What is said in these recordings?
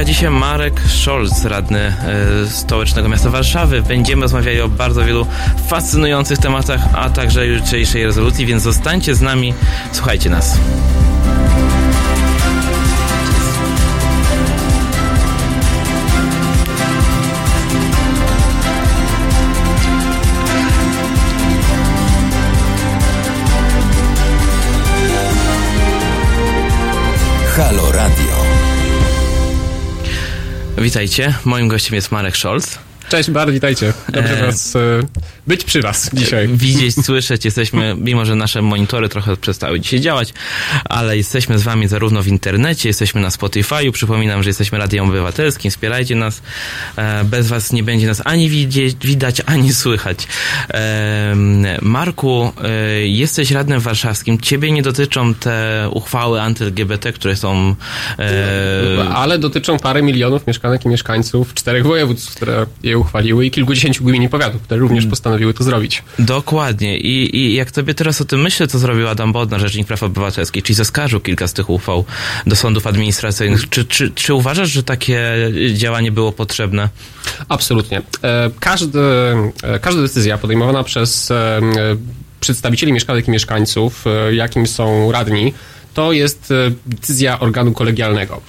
a dzisiaj Marek Scholz, radny e, stołecznego miasta Warszawy. Będziemy rozmawiali o bardzo wielu fascynujących tematach, a także jutrzejszej rezolucji, więc zostańcie z nami, słuchajcie nas. Halo Radio. Witajcie, moim gościem jest Marek Scholz. Cześć, bardzo witajcie. Dobrze e... was, e, być przy was dzisiaj. Widzieć, słyszeć, jesteśmy, mimo że nasze monitory trochę przestały dzisiaj działać, ale jesteśmy z wami zarówno w internecie, jesteśmy na Spotify'u, przypominam, że jesteśmy Radiem Obywatelskim, wspierajcie nas. E, bez was nie będzie nas ani widzieć, widać, ani słychać. Marku, e, jesteś radnym warszawskim, ciebie nie dotyczą te uchwały anty-LGBT, które są... E, ale dotyczą parę milionów mieszkanek i mieszkańców czterech województw, które je uchwaliły i kilkudziesięciu gmin i powiatów, które również postanowiły to zrobić. Dokładnie. I, I jak sobie teraz o tym myślę, co zrobił Adam Bodnar, Rzecznik Praw Obywatelskich, czyli zaskarżył kilka z tych uchwał do sądów administracyjnych. Czy, czy, czy uważasz, że takie działanie było potrzebne? Absolutnie. E, każdy, e, każda decyzja podejmowana przez e, przedstawicieli mieszkanek i mieszkańców, jakim są radni, to jest decyzja organu kolegialnego.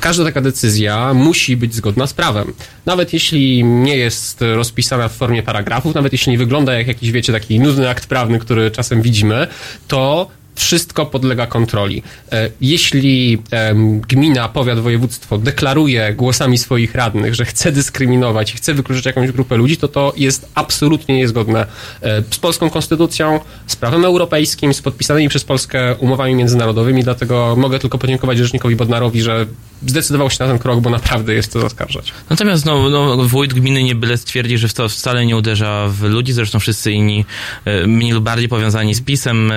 Każda taka decyzja musi być zgodna z prawem. Nawet jeśli nie jest rozpisana w formie paragrafów, nawet jeśli nie wygląda jak jakiś, wiecie, taki nudny akt prawny, który czasem widzimy, to wszystko podlega kontroli. E, jeśli gmina, powiat, województwo deklaruje głosami swoich radnych, że chce dyskryminować i chce wykluczyć jakąś grupę ludzi, to to jest absolutnie niezgodne e, z polską konstytucją, z prawem europejskim, z podpisanymi przez Polskę umowami międzynarodowymi, dlatego mogę tylko podziękować rzecznikowi Bodnarowi, że zdecydował się na ten krok, bo naprawdę jest to zaskarżać. Natomiast no, no, wójt gminy nie byle stwierdzi, że to wcale nie uderza w ludzi, zresztą wszyscy inni, e, mniej lub bardziej powiązani z PiSem,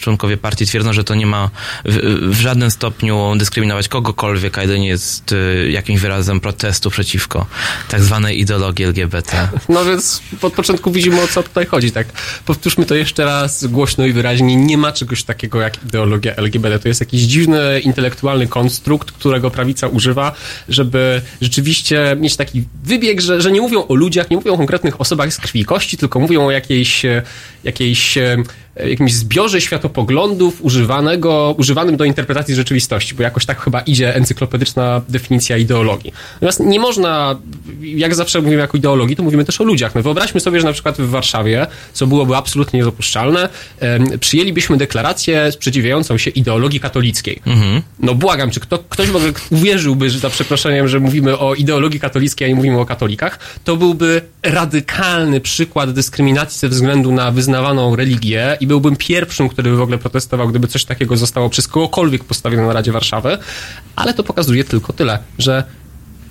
członkowie członkowie partii twierdzą, że to nie ma w, w żadnym stopniu dyskryminować kogokolwiek, a jedynie jest y, jakimś wyrazem protestu przeciwko tak zwanej ideologii LGBT. No więc od początku widzimy o co tutaj chodzi, tak? Powtórzmy to jeszcze raz głośno i wyraźnie. Nie ma czegoś takiego jak ideologia LGBT. To jest jakiś dziwny, intelektualny konstrukt, którego prawica używa, żeby rzeczywiście mieć taki wybieg, że, że nie mówią o ludziach, nie mówią o konkretnych osobach z krwi i kości, tylko mówią o jakiejś, jakiejś E, jakimś zbiorze światopoglądów używanego, używanym do interpretacji rzeczywistości, bo jakoś tak chyba idzie encyklopedyczna definicja ideologii. Natomiast nie można, jak zawsze mówimy jako ideologii, to mówimy też o ludziach. No wyobraźmy sobie, że na przykład w Warszawie, co byłoby absolutnie niedopuszczalne, przyjęlibyśmy deklarację sprzeciwiającą się ideologii katolickiej. Mhm. No błagam, czy kto, ktoś w ogóle uwierzyłby, że za przeproszeniem, że mówimy o ideologii katolickiej, a nie mówimy o katolikach, to byłby radykalny przykład dyskryminacji ze względu na wyznawaną religię i byłbym pierwszym, który by w ogóle protestował, gdyby coś takiego zostało przez kogokolwiek postawione na Radzie Warszawy, ale to pokazuje tylko tyle, że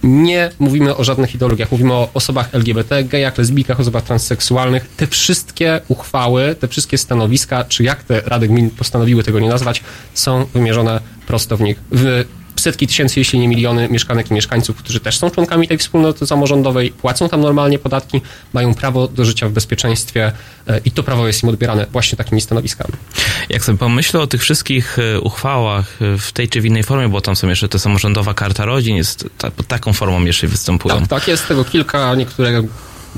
nie mówimy o żadnych ideologiach, mówimy o osobach LGBT, gejach, lesbijkach, osobach transseksualnych. Te wszystkie uchwały, te wszystkie stanowiska, czy jak te Rady Gmin postanowiły tego nie nazwać, są wymierzone prosto w nich. W setki tysięcy, jeśli nie miliony mieszkanek i mieszkańców, którzy też są członkami tej wspólnoty samorządowej, płacą tam normalnie podatki, mają prawo do życia w bezpieczeństwie e, i to prawo jest im odbierane właśnie takimi stanowiskami. Jak sobie pomyślę o tych wszystkich e, uchwałach e, w tej czy w innej formie, bo tam są jeszcze te samorządowa karta rodzin, jest ta, pod taką formą jeszcze występują. Tak, tak, jest tego kilka, niektóre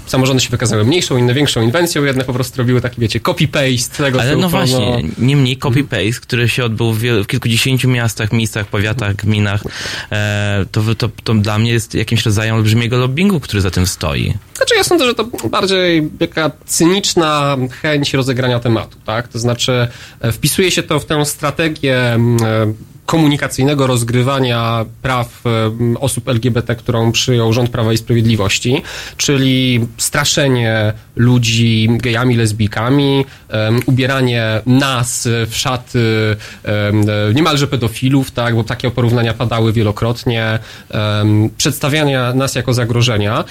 samorządy się wykazały mniejszą, inne większą inwencją, jedne po prostu robiły taki, wiecie, copy-paste tego, Ale no właśnie, niemniej copy-paste, który się odbył w, w kilkudziesięciu miastach, miejscach, powiatach, gminach, e, to, to, to dla mnie jest jakimś rodzajem olbrzymiego lobbingu, który za tym stoi. Znaczy ja sądzę, że to bardziej taka cyniczna chęć rozegrania tematu, tak? To znaczy e, wpisuje się to w tę strategię e, komunikacyjnego rozgrywania praw osób LGBT, którą przyjął rząd Prawa i Sprawiedliwości, czyli straszenie ludzi gejami, lesbijkami, ubieranie nas w szaty niemalże pedofilów, tak, bo takie porównania padały wielokrotnie, um, przedstawiania nas jako zagrożenia.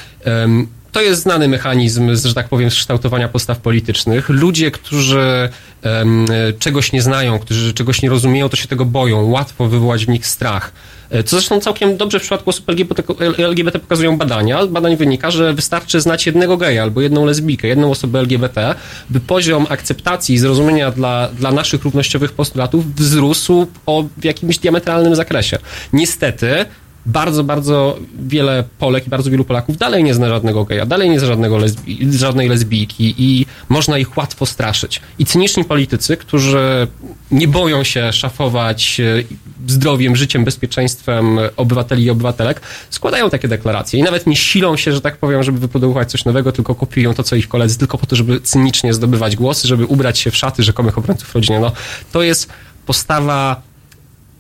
To jest znany mechanizm, że tak powiem, kształtowania postaw politycznych. Ludzie, którzy um, czegoś nie znają, którzy czegoś nie rozumieją, to się tego boją. Łatwo wywołać w nich strach. E, co zresztą całkiem dobrze w przypadku osób LGBT, LGBT pokazują badania. Z badań wynika, że wystarczy znać jednego geja albo jedną lesbijkę, jedną osobę LGBT, by poziom akceptacji i zrozumienia dla, dla naszych równościowych postulatów wzrósł o w jakimś diametralnym zakresie. Niestety, bardzo, bardzo wiele Polek i bardzo wielu Polaków dalej nie zna żadnego geja, dalej nie zna żadnego lesbi- żadnej lesbijki i można ich łatwo straszyć. I cyniczni politycy, którzy nie boją się szafować e, zdrowiem, życiem, bezpieczeństwem obywateli i obywatelek, składają takie deklaracje i nawet nie silą się, że tak powiem, żeby wyprodukować coś nowego, tylko kopiują to, co ich koledzy, tylko po to, żeby cynicznie zdobywać głosy, żeby ubrać się w szaty rzekomych obrońców rodziny. No, to jest postawa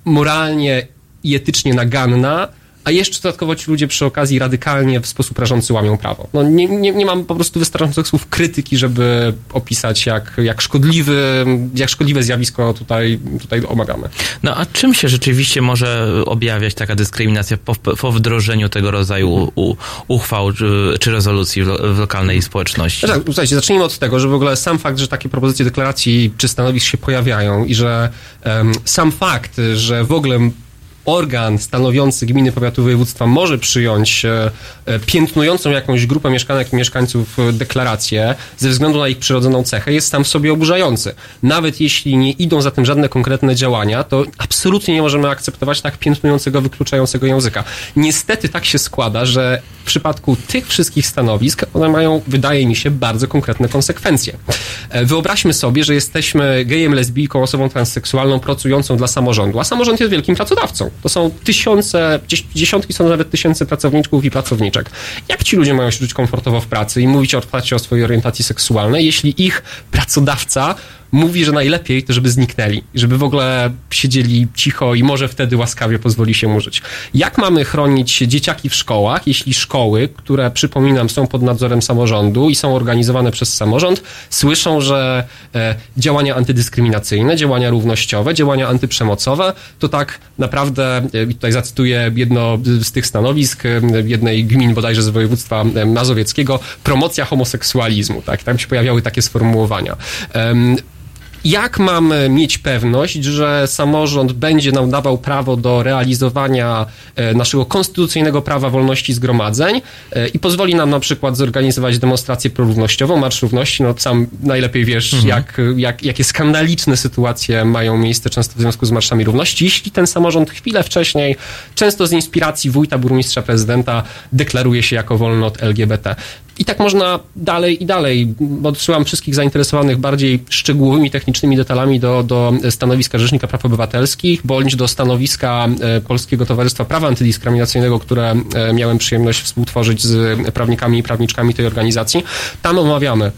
moralnie i etycznie naganna, a jeszcze dodatkowo ci ludzie przy okazji radykalnie w sposób rażący łamią prawo. No nie, nie, nie mam po prostu wystarczających słów krytyki, żeby opisać, jak, jak, szkodliwy, jak szkodliwe zjawisko tutaj, tutaj omawiamy. No a czym się rzeczywiście może objawiać taka dyskryminacja po, po wdrożeniu tego rodzaju u, uchwał czy, czy rezolucji w, lo, w lokalnej społeczności? Tak, słuchajcie, zacznijmy od tego, że w ogóle sam fakt, że takie propozycje deklaracji czy stanowisk się pojawiają i że um, sam fakt, że w ogóle organ stanowiący gminy powiatu województwa może przyjąć e, e, piętnującą jakąś grupę mieszkanek i mieszkańców e, deklarację ze względu na ich przyrodzoną cechę jest sam w sobie oburzający. Nawet jeśli nie idą za tym żadne konkretne działania, to absolutnie nie możemy akceptować tak piętnującego, wykluczającego języka. Niestety tak się składa, że w przypadku tych wszystkich stanowisk one mają, wydaje mi się, bardzo konkretne konsekwencje. Wyobraźmy sobie, że jesteśmy gejem, lesbijką, osobą transseksualną pracującą dla samorządu, a samorząd jest wielkim pracodawcą. To są tysiące, dziesiątki są nawet tysięcy pracowniczków i pracowniczek. Jak ci ludzie mają się czuć komfortowo w pracy i mówić otwarcie o swojej orientacji seksualnej, jeśli ich pracodawca mówi, że najlepiej to, żeby zniknęli, żeby w ogóle siedzieli cicho i może wtedy łaskawie pozwoli się użyć. Jak mamy chronić dzieciaki w szkołach, jeśli szkoły, które przypominam są pod nadzorem samorządu i są organizowane przez samorząd, słyszą, że e, działania antydyskryminacyjne, działania równościowe, działania antyprzemocowe, to tak naprawdę, e, tutaj zacytuję jedno z tych stanowisk e, jednej gmin bodajże z województwa e, mazowieckiego, promocja homoseksualizmu, tak, tam się pojawiały takie sformułowania. Jak mamy mieć pewność, że samorząd będzie nam dawał prawo do realizowania e, naszego konstytucyjnego prawa wolności zgromadzeń e, i pozwoli nam na przykład zorganizować demonstrację prorównościową, Marsz Równości, no sam najlepiej wiesz, mhm. jak, jak, jakie skandaliczne sytuacje mają miejsce często w związku z Marszami Równości, jeśli ten samorząd chwilę wcześniej, często z inspiracji wójta, burmistrza, prezydenta, deklaruje się jako wolny od LGBT. I tak można dalej i dalej. Odsyłam wszystkich zainteresowanych bardziej szczegółowymi, technicznymi detalami do, do stanowiska Rzecznika Praw Obywatelskich, bądź do stanowiska e, Polskiego Towarzystwa Prawa Antydyskryminacyjnego, które e, miałem przyjemność współtworzyć z prawnikami i prawniczkami tej organizacji. Tam omawiamy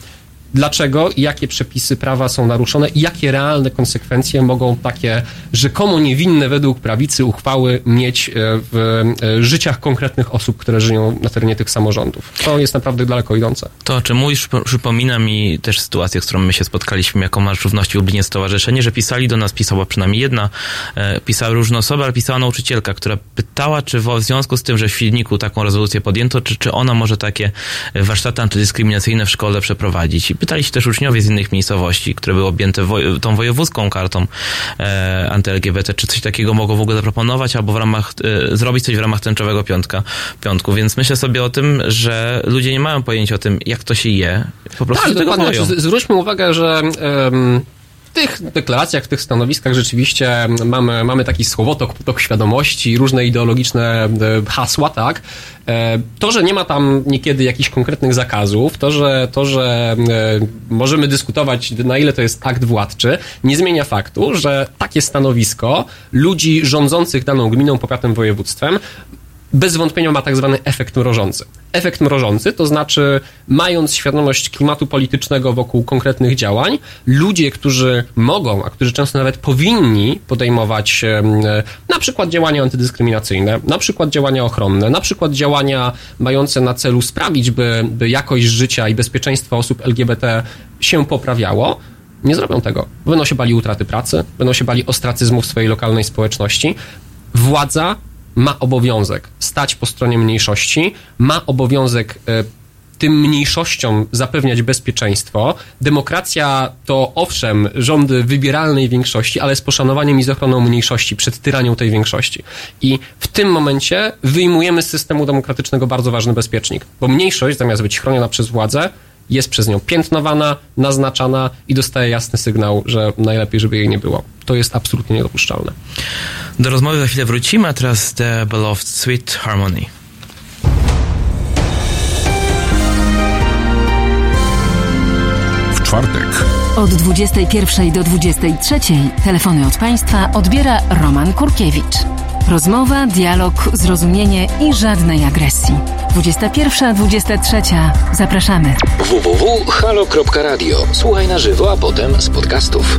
dlaczego jakie przepisy prawa są naruszone i jakie realne konsekwencje mogą takie rzekomo niewinne według prawicy uchwały mieć e, w e, życiach konkretnych osób, które żyją na terenie tych samorządów. To jest naprawdę daleko idące. To, o czym mówisz, przypomina mi też sytuację, z którą my się spotkaliśmy jako Marsz Równości Lublinie Stowarzyszenie, że pisali do nas, pisała przynajmniej jedna, e, pisały różne osoby, ale pisała nauczycielka, która pytała, czy w związku z tym, że w Świdniku taką rezolucję podjęto, czy, czy ona może takie warsztaty antydyskryminacyjne w szkole przeprowadzić. I pytali się też uczniowie z innych miejscowości, które były objęte woj tą wojewódzką kartą e, anty-LGBT, czy coś takiego mogą w ogóle zaproponować, albo w ramach, e, zrobić coś w ramach tęczowego piątka, piątku. Więc myślę sobie o tym, że ludzie nie mają pojęcia o tym, jak to się je. Po prostu tak, tego boją. Zwróćmy uwagę, że um, tych deklaracjach, w tych stanowiskach rzeczywiście mamy, mamy taki słowotok, potok świadomości, różne ideologiczne e, hasła, tak? E, to, że nie ma tam niekiedy jakichś konkretnych zakazów, to, że, to, że e, możemy dyskutować, na ile to jest akt władczy, nie zmienia faktu, że takie stanowisko ludzi rządzących daną gminą, powiatem, województwem bez wątpienia ma tak zwany efekt mrożący. Efekt mrożący to znaczy, mając świadomość klimatu politycznego wokół konkretnych działań, ludzie, którzy mogą, a którzy często nawet powinni podejmować e, na przykład działania antydyskryminacyjne, na przykład działania ochronne, na przykład działania mające na celu sprawić, by, by jakość życia i bezpieczeństwo osób LGBT się poprawiało, nie zrobią tego. Będą się bali utraty pracy, będą się bali ostracyzmu w swojej lokalnej społeczności. Władza ma obowiązek stać po stronie mniejszości, ma obowiązek e, tym mniejszościom zapewniać bezpieczeństwo. Demokracja to owszem rządy wybieralnej większości, ale z poszanowaniem i z ochroną mniejszości przed tyranią tej większości. I w tym momencie wyjmujemy z systemu demokratycznego bardzo ważny bezpiecznik, bo mniejszość zamiast być chroniona przez władzę jest przez nią piętnowana, naznaczana i dostaje jasny sygnał, że najlepiej, żeby jej nie było. To jest absolutnie niedopuszczalne. Do rozmowy za chwilę wrócimy, a teraz The Beloved Sweet Harmony. W czwartek Od 21 do 23 telefony od Państwa odbiera Roman Kurkiewicz. Rozmowa, dialog, zrozumienie i żadnej agresji. 21-23. Zapraszamy. www.halo.radio. Słuchaj na żywo, a potem z podcastów.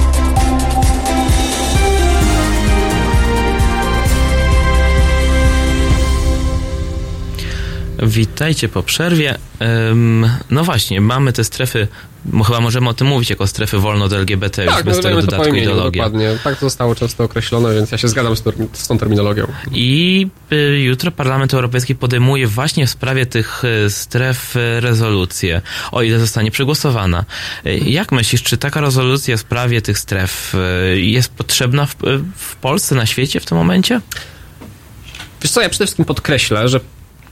Witajcie po przerwie. No właśnie, mamy te strefy, chyba możemy o tym mówić jako strefy wolne od LGBT, już Tak, bez tego nazywajmy to po dodatku imieniu, ideologia. dokładnie. Tak to zostało często określone, więc ja się zgadzam z, z tą terminologią. I y, jutro Parlament Europejski podejmuje właśnie w sprawie tych y, stref y, rezolucję, o ile zostanie przegłosowana. Jak myślisz, czy taka rezolucja w sprawie tych stref jest potrzebna w, w Polsce, na świecie w tym momencie? Wiesz co, ja przede wszystkim podkreślę, że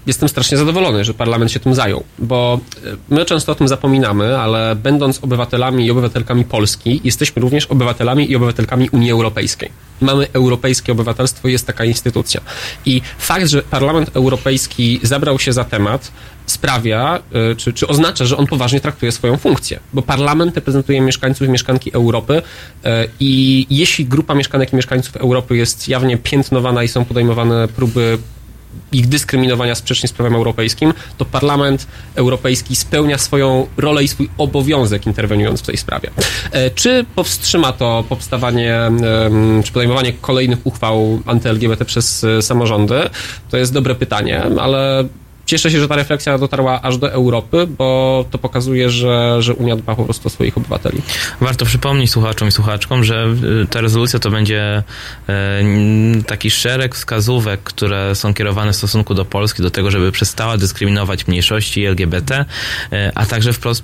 jestem strasznie zadowolony, że parlament się tym zajął, bo e, my często o tym zapominamy, ale będąc obywatelami i obywatelkami Polski, jesteśmy również obywatelami i obywatelkami Unii Europejskiej. Mamy europejskie obywatelstwo, jest taka instytucja. I fakt, że Parlament Europejski zabrał się za temat, sprawia, e, czy, czy oznacza, że on poważnie traktuje swoją funkcję, bo parlament reprezentuje mieszkańców i mieszkanki Europy e, i jeśli grupa mieszkanek i mieszkańców Europy jest jawnie piętnowana i są podejmowane próby ich dyskryminowania sprzecznie z prawem europejskim, to Parlament Europejski spełnia swoją rolę i swój obowiązek interweniując w tej sprawie. E, Czy powstrzyma to powstawanie, czy podejmowanie kolejnych uchwał anty-LGBT przez e, samorządy? To jest dobre pytanie, ale cieszę się, że ta refleksja dotarła aż do Europy, bo to pokazuje, że, że Unia dba po prostu o swoich obywateli. Warto przypomnieć słuchaczom i słuchaczkom, że y, ta rezolucja to będzie y, taki szereg wskazówek, które są kierowane w stosunku do Polski, do tego, żeby przestała dyskryminować mniejszości LGBT, y, a także wprost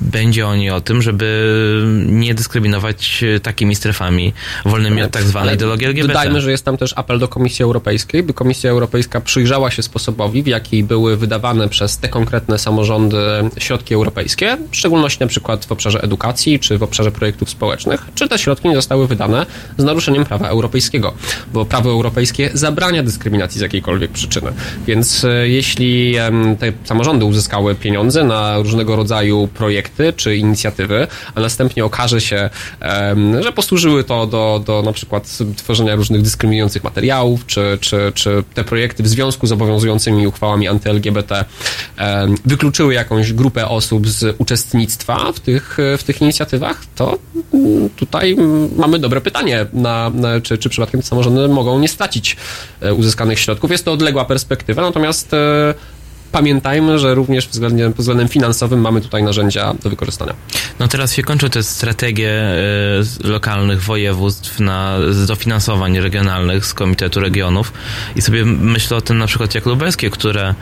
będzie oni o tym, żeby nie dyskryminować takimi strefami wolnymi od tak zwanej ideologii LGBT. Dodajmy, że jest tam też apel do Komisji Europejskiej, by Komisja Europejska przyjrzała się sposobowi, w jaki były wydawane przez te konkretne samorządy środki europejskie, w szczególności na przykład w obszarze edukacji czy w obszarze projektów społecznych, czy te środki nie zostały wydane z naruszeniem prawa europejskiego, bo prawo europejskie zabrania dyskryminacji z jakiejkolwiek przyczyny. Więc e, jeśli te samorządy uzyskały pieniądze na różnego rodzaju projekty czy inicjatywy, a następnie okaże się, że posłużyły to do, do na przykład tworzenia różnych dyskryminujących materiałów, czy, czy, czy te projekty w związku z obowiązującymi uchwałami anty-LGBT wykluczyły jakąś grupę osób z uczestnictwa w tych, w tych inicjatywach, to tutaj mamy dobre pytanie, na, na, czy, czy przypadkiem samorządy mogą nie stracić e, uzyskanych środków. Jest to odległa perspektywa, natomiast e, pamiętajmy, że również względem, pod względem finansowym mamy tutaj narzędzia do wykorzystania. No teraz się kończą te strategie e, lokalnych województw na dofinansowań regionalnych z Komitetu Regionów i sobie myślę o tym na przykład jak lubelskie, które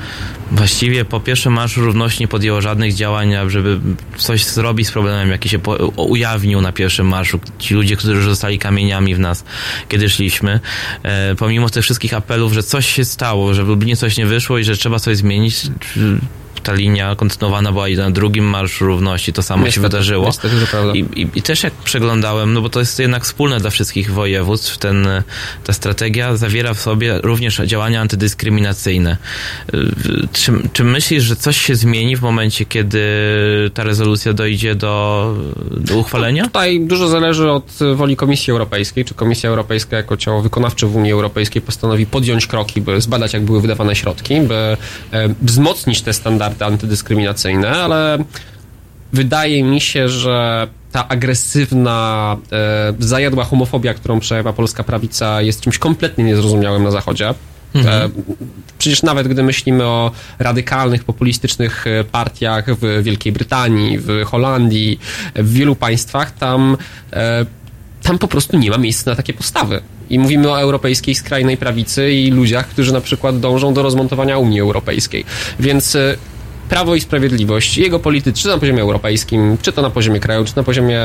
właściwie po pierwszym Marszu Równości nie podjęło żadnych działań, żeby coś zrobić z problemem, jaki się ujawnił na pierwszym marszu. Ci ludzie, którzy zostali kamieniami w nas, kiedy szliśmy. E, pomimo tych wszystkich apelów, że coś się stało, że w Lublinie coś nie wyszło i że trzeba coś zmienić, 是 ta linia kontynuowana była i na drugim Marszu Równości, to samo się Niestety, wydarzyło. niestety, to prawda. I, i, I też jak przeglądałem, no bo to jest jednak wspólne dla wszystkich województw, ten, ta strategia zawiera w sobie również działania antydyskryminacyjne. Y, Czy, czy myślisz, że coś się zmieni w momencie, kiedy ta rezolucja dojdzie do, do uchwalenia? Tutaj dużo zależy od woli Komisji Europejskiej, czy Komisja Europejska jako ciało wykonawcze w Unii Europejskiej postanowi podjąć kroki, by zbadać, jak były wydawane środki, by e, wzmocnić te standardy antydyskryminacyjne, ale wydaje mi się, że ta agresywna, e, zajadła homofobia, którą przejawia polska prawica, jest czymś kompletnie niezrozumiałym na Zachodzie. E, Przecież nawet gdy myślimy o radykalnych, populistycznych e, partiach w Wielkiej Brytanii, w Holandii, w wielu państwach, tam, e, tam po prostu nie ma miejsca na takie postawy. I mówimy o europejskiej skrajnej prawicy i ludziach, którzy na przykład dążą do rozmontowania Unii Europejskiej. Więc Prawo i Sprawiedliwość, jego politycy, czy na poziomie europejskim, czy to na poziomie kraju, czy na poziomie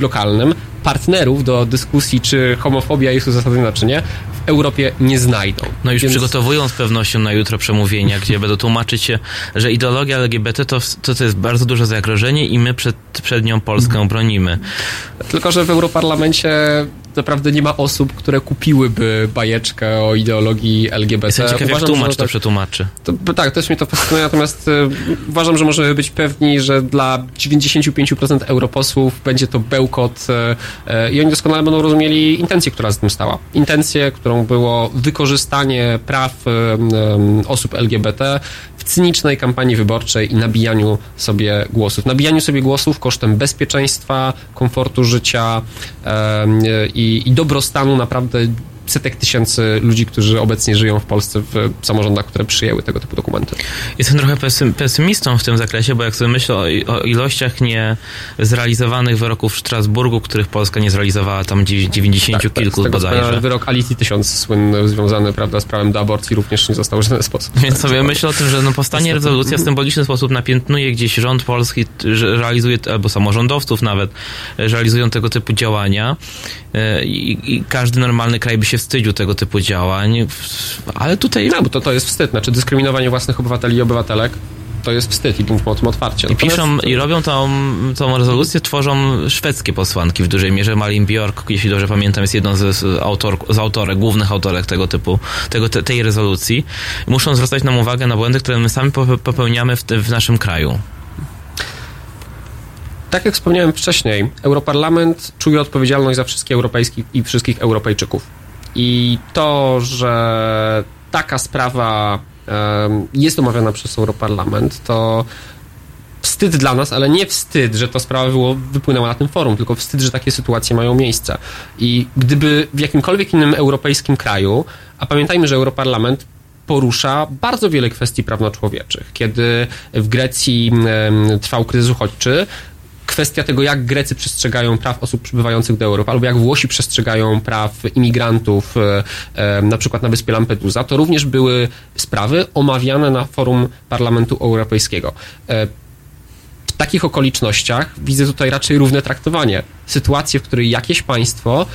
lokalnym, partnerów do dyskusji, czy homofobia jest uzasadniona, czy nie, w Europie nie znajdą. No już Więc- przygotowują z pewnością na jutro przemówienia, gdzie będą tłumaczyć się, że ideologia LGBT to, to, to jest bardzo duże zagrożenie i my przed, przed nią Polskę bronimy. Tylko, że w Europarlamencie naprawdę nie ma osób, które kupiłyby bajeczkę o ideologii LGBT. Jestem ciekaw, jak Uważam, tłumacz że to przetłumaczy. To, tak, też mnie to fascynuje, natomiast e, uważam, że możemy być pewni, że dla 95% europosłów będzie to bełkot e, e, i oni doskonale będą rozumieli intencję, która z tym stała. Intencję, którą było wykorzystanie praw e, em, osób LGBT cynicznej kampanii wyborczej i nabijaniu sobie głosów. Nabijaniu sobie głosów kosztem bezpieczeństwa, komfortu życia i, i dobrostanu naprawdę setek tysięcy ludzi, którzy obecnie żyją w Polsce w samorządach, które przyjęły tego typu dokumenty. Jestem trochę pesym- pesymistą w tym zakresie, bo jak sobie myślę o, ilościach nie zrealizowanych wyroków w Strasburgu, których Polska nie zrealizowała tam dziewię- 90 Tak, kilku z tego wspomniałem, bodajże. wyrok Alicji 1000 słynny, związany prawda, z prawem do aborcji również nie został w żaden sposób. Więc sobie myślę o tym, że no powstanie Niestety. rezolucja w symboliczny sposób napiętnuje gdzieś rząd polski, realizuje, albo samorządowców nawet, e, realizują tego typu działania e, i, i każdy normalny kraj by się wstydził tego typu działań, ale tutaj No, bo to, to jest wstyd. Znaczy dyskryminowanie własnych obywateli i obywatelek to jest wstyd i mówmy o tym otwarcie. I Natomiast- piszą i robią tą, tą rezolucję, tworzą szwedzkie posłanki w dużej mierze. Malin Bjork, jeśli dobrze pamiętam, jest jedną z, autor, z autorek, głównych autorek tego typu, tego, te, tej rezolucji. Muszą zwracać nam uwagę na błędy, które my sami pope- popełniamy w, w naszym kraju. Tak jak wspomniałem wcześniej, Europarlament czuje odpowiedzialność za wszystkich europejskich i wszystkich Europejczyków. I to, że taka sprawa jest omawiana przez Europarlament, to wstyd dla nas, ale nie wstyd, że ta sprawa było, wypłynęła na tym forum, tylko wstyd, że takie sytuacje mają miejsce. I gdyby w jakimkolwiek innym europejskim kraju, a pamiętajmy, że Europarlament porusza bardzo wiele kwestii prawnoczłowieczych. Kiedy w Grecji trwał kryzys uchodźczy, kwestia tego, jak Grecy przestrzegają praw osób przybywających do Europy, albo jak Włosi przestrzegają praw imigrantów, e, e, na przykład na wyspie Lampedusa, to również były sprawy omawiane na forum Parlamentu Europejskiego. E, w takich okolicznościach widzę tutaj raczej równe traktowanie. Sytuacje, w której jakieś państwo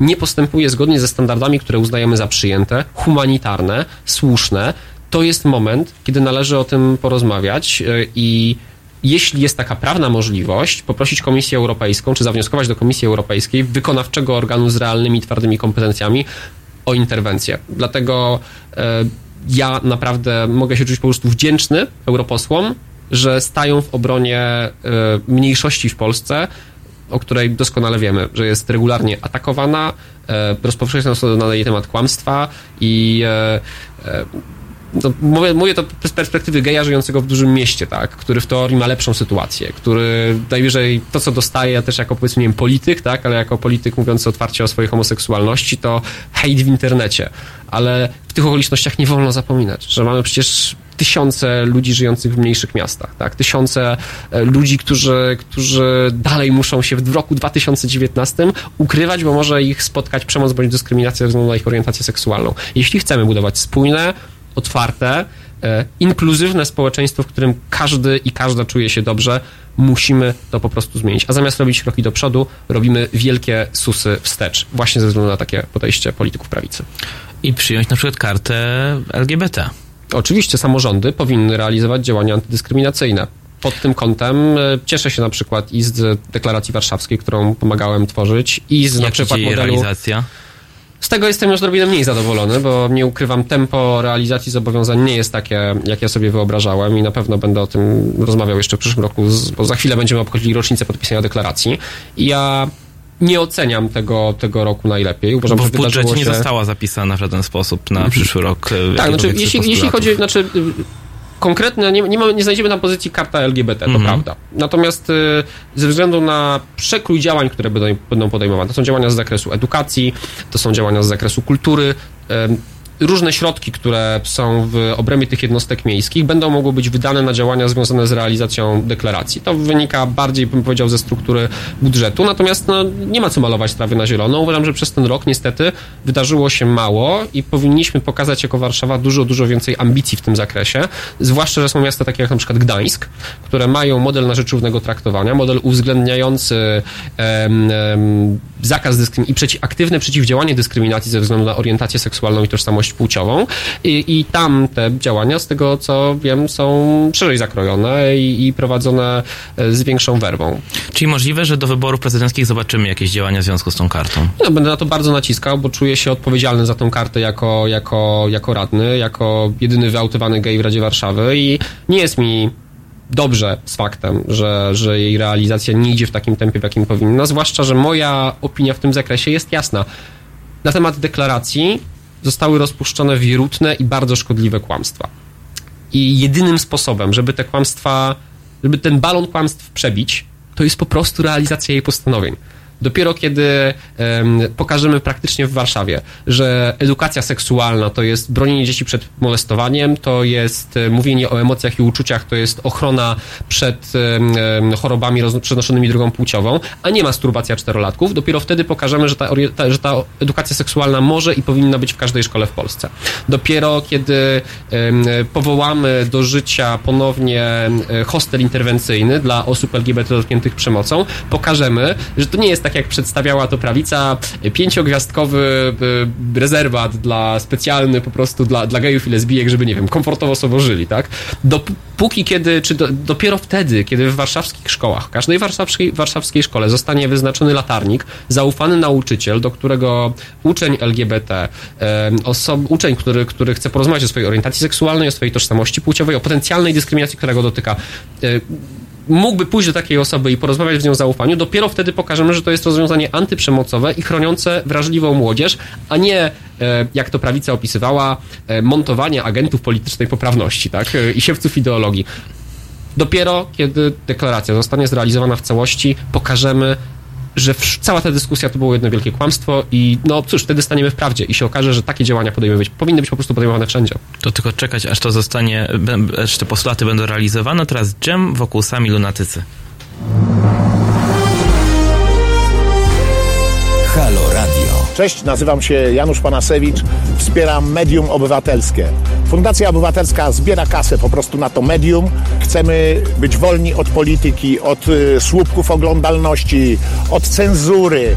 nie postępuje zgodnie ze standardami, które uznajemy za przyjęte, humanitarne, słuszne, to jest moment, kiedy należy o tym porozmawiać i jeśli jest taka prawna możliwość, poprosić Komisję Europejską, czy zawnioskować do Komisji Europejskiej, wykonawczego organu z realnymi, twardymi kompetencjami, o interwencję. Dlatego e, ja naprawdę mogę się czuć po prostu wdzięczny europosłom, że stają w obronie e, mniejszości w Polsce, o której doskonale wiemy, że jest regularnie atakowana, e, rozpowszechnione są na jej temat kłamstwa i no, mówię, mówię to z perspektywy geja żyjącego w dużym mieście, tak, który w teorii ma lepszą sytuację, który najwyżej to, co dostaje, też jako powiedzmy, nie wiem, polityk, tak, ale jako polityk mówiący otwarcie o swojej homoseksualności, to hejt w internecie. Ale w tych okolicznościach nie wolno zapominać, że mamy przecież tysiące ludzi żyjących w mniejszych miastach, tak, tysiące e, ludzi, którzy, którzy dalej muszą się w roku 2019 ukrywać, bo może ich spotkać przemoc bądź dyskryminacja ze względu na ich orientację seksualną. Jeśli chcemy budować spójne, otwarte, e, inkluzywne społeczeństwo, w którym każdy i każda czuje się dobrze, musimy to po prostu zmienić. A zamiast robić kroki do przodu, robimy wielkie susy wstecz, właśnie ze względu na takie podejście polityków prawicy. I przyjąć na przykład kartę LGBT. Oczywiście samorządy powinny realizować działania antydyskryminacyjne. Pod tym kątem e, cieszę się na przykład i z deklaracji warszawskiej, którą pomagałem tworzyć, i z na Jak się przykład modelu realizacja? Z tego jestem już odrobinę mniej zadowolony, bo nie ukrywam, tempo realizacji zobowiązań nie jest takie, jak ja sobie wyobrażałem i na pewno będę o tym rozmawiał jeszcze w przyszłym roku, bo za chwilę będziemy obchodzili rocznicę podpisania deklaracji. I ja nie oceniam tego, tego roku najlepiej. Uważam, Bo w budżecie wydarzyło nie się... została zapisana w żaden sposób na przyszły rok. e, Tak, znaczy, jeśli, jeśli chodzi, znaczy y, konkretnie, nie, nie, mamy, nie znajdziemy na pozycji karta LGBT, to Mhm. prawda. Natomiast y, ze względu na przekrój działań, które będą, będą podejmowane, to są działania z zakresu edukacji, to są działania z zakresu kultury, ym, różne środki, które są w obrębie tych jednostek miejskich, będą mogły być wydane na działania związane z realizacją deklaracji. To wynika bardziej, bym powiedział, ze struktury budżetu, natomiast no, nie ma co malować trawy na zielono. Uważam, że przez ten rok niestety wydarzyło się mało i powinniśmy pokazać jako Warszawa dużo, dużo więcej ambicji w tym zakresie, zwłaszcza, że są miasta takie jak na przykład Gdańsk, które mają model na rzecz równego traktowania, model uwzględniający em, em, zakaz dyskryminacji i przeci- aktywne przeciwdziałanie dyskryminacji ze względu na orientację seksualną i tożsamość płciową I, i tam te działania, z tego co wiem, są szerzej zakrojone i, i prowadzone e, z większą werwą. Czyli możliwe, że do wyborów prezydenckich zobaczymy jakieś działania w związku z tą kartą. No, będę na to bardzo naciskał, bo czuję się odpowiedzialny za tą kartę jako, jako, jako radny, jako jedyny wyautowany gej w Radzie Warszawy i nie jest mi dobrze z faktem, że, że jej realizacja nie idzie w takim tempie, w jakim powinna, zwłaszcza, że moja opinia w tym zakresie jest jasna. Na temat deklaracji zostały rozpuszczone wierutne i bardzo szkodliwe kłamstwa. I jedynym sposobem, żeby te kłamstwa, żeby ten balon kłamstw przebić, to jest po prostu realizacja jej postanowień. Dopiero kiedy em, pokażemy praktycznie w Warszawie, że edukacja seksualna to jest bronienie dzieci przed molestowaniem, to jest e, mówienie o emocjach i uczuciach, to jest ochrona przed em, chorobami przenoszonymi drogą płciową, a nie masturbacja czterolatków, dopiero wtedy pokażemy, że ta, ta, że ta edukacja seksualna może i powinna być w każdej szkole w Polsce. Dopiero kiedy em, powołamy do życia ponownie hostel interwencyjny dla osób LGBT dotkniętych przemocą, pokażemy, że to nie jest tak, jak przedstawiała to prawica, pięciogwiazdkowy y, rezerwat dla specjalny po prostu dla, dla gejów i lesbijek, żeby, nie wiem, komfortowo sobie żyli, tak? Dopóki kiedy, czy do, dopiero wtedy, kiedy w warszawskich szkołach, każdej warszawskiej, warszawskiej szkole zostanie wyznaczony latarnik, zaufany nauczyciel, do którego uczeń LGBT, osob, uczeń, który, który chce porozmawiać o swojej orientacji seksualnej, o swojej tożsamości płciowej, o potencjalnej dyskryminacji, która go dotyka, mógłby pójść do takiej osoby i porozmawiać z nią w zaufaniu, dopiero wtedy pokażemy, że to jest rozwiązanie antyprzemocowe i chroniące wrażliwą młodzież, a nie, e, jak to prawica opisywała, e, montowanie agentów politycznej poprawności, tak, e, i siewców ideologii. Dopiero kiedy deklaracja zostanie zrealizowana w całości, pokażemy, że cała ta dyskusja to było jedno wielkie kłamstwo i no cóż, wtedy staniemy w prawdzie i się okaże, że takie działania podejmujemy być, powinny być po prostu podejmowane wszędzie. To tylko czekać, aż to zostanie, aż te postulaty będą realizowane. Teraz dżem wokół sami lunatycy. Cześć, nazywam się Janusz Panasewicz, wspieram Medium Obywatelskie. Fundacja Obywatelska zbiera kasę po prostu na to medium. Chcemy być wolni od polityki, od y, słupków oglądalności, od cenzury,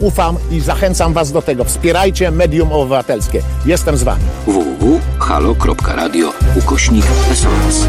ufam i zachęcam was do tego. Wspierajcie Medium Obywatelskie. Jestem z wami. www.halo.radio ukośnik SOS.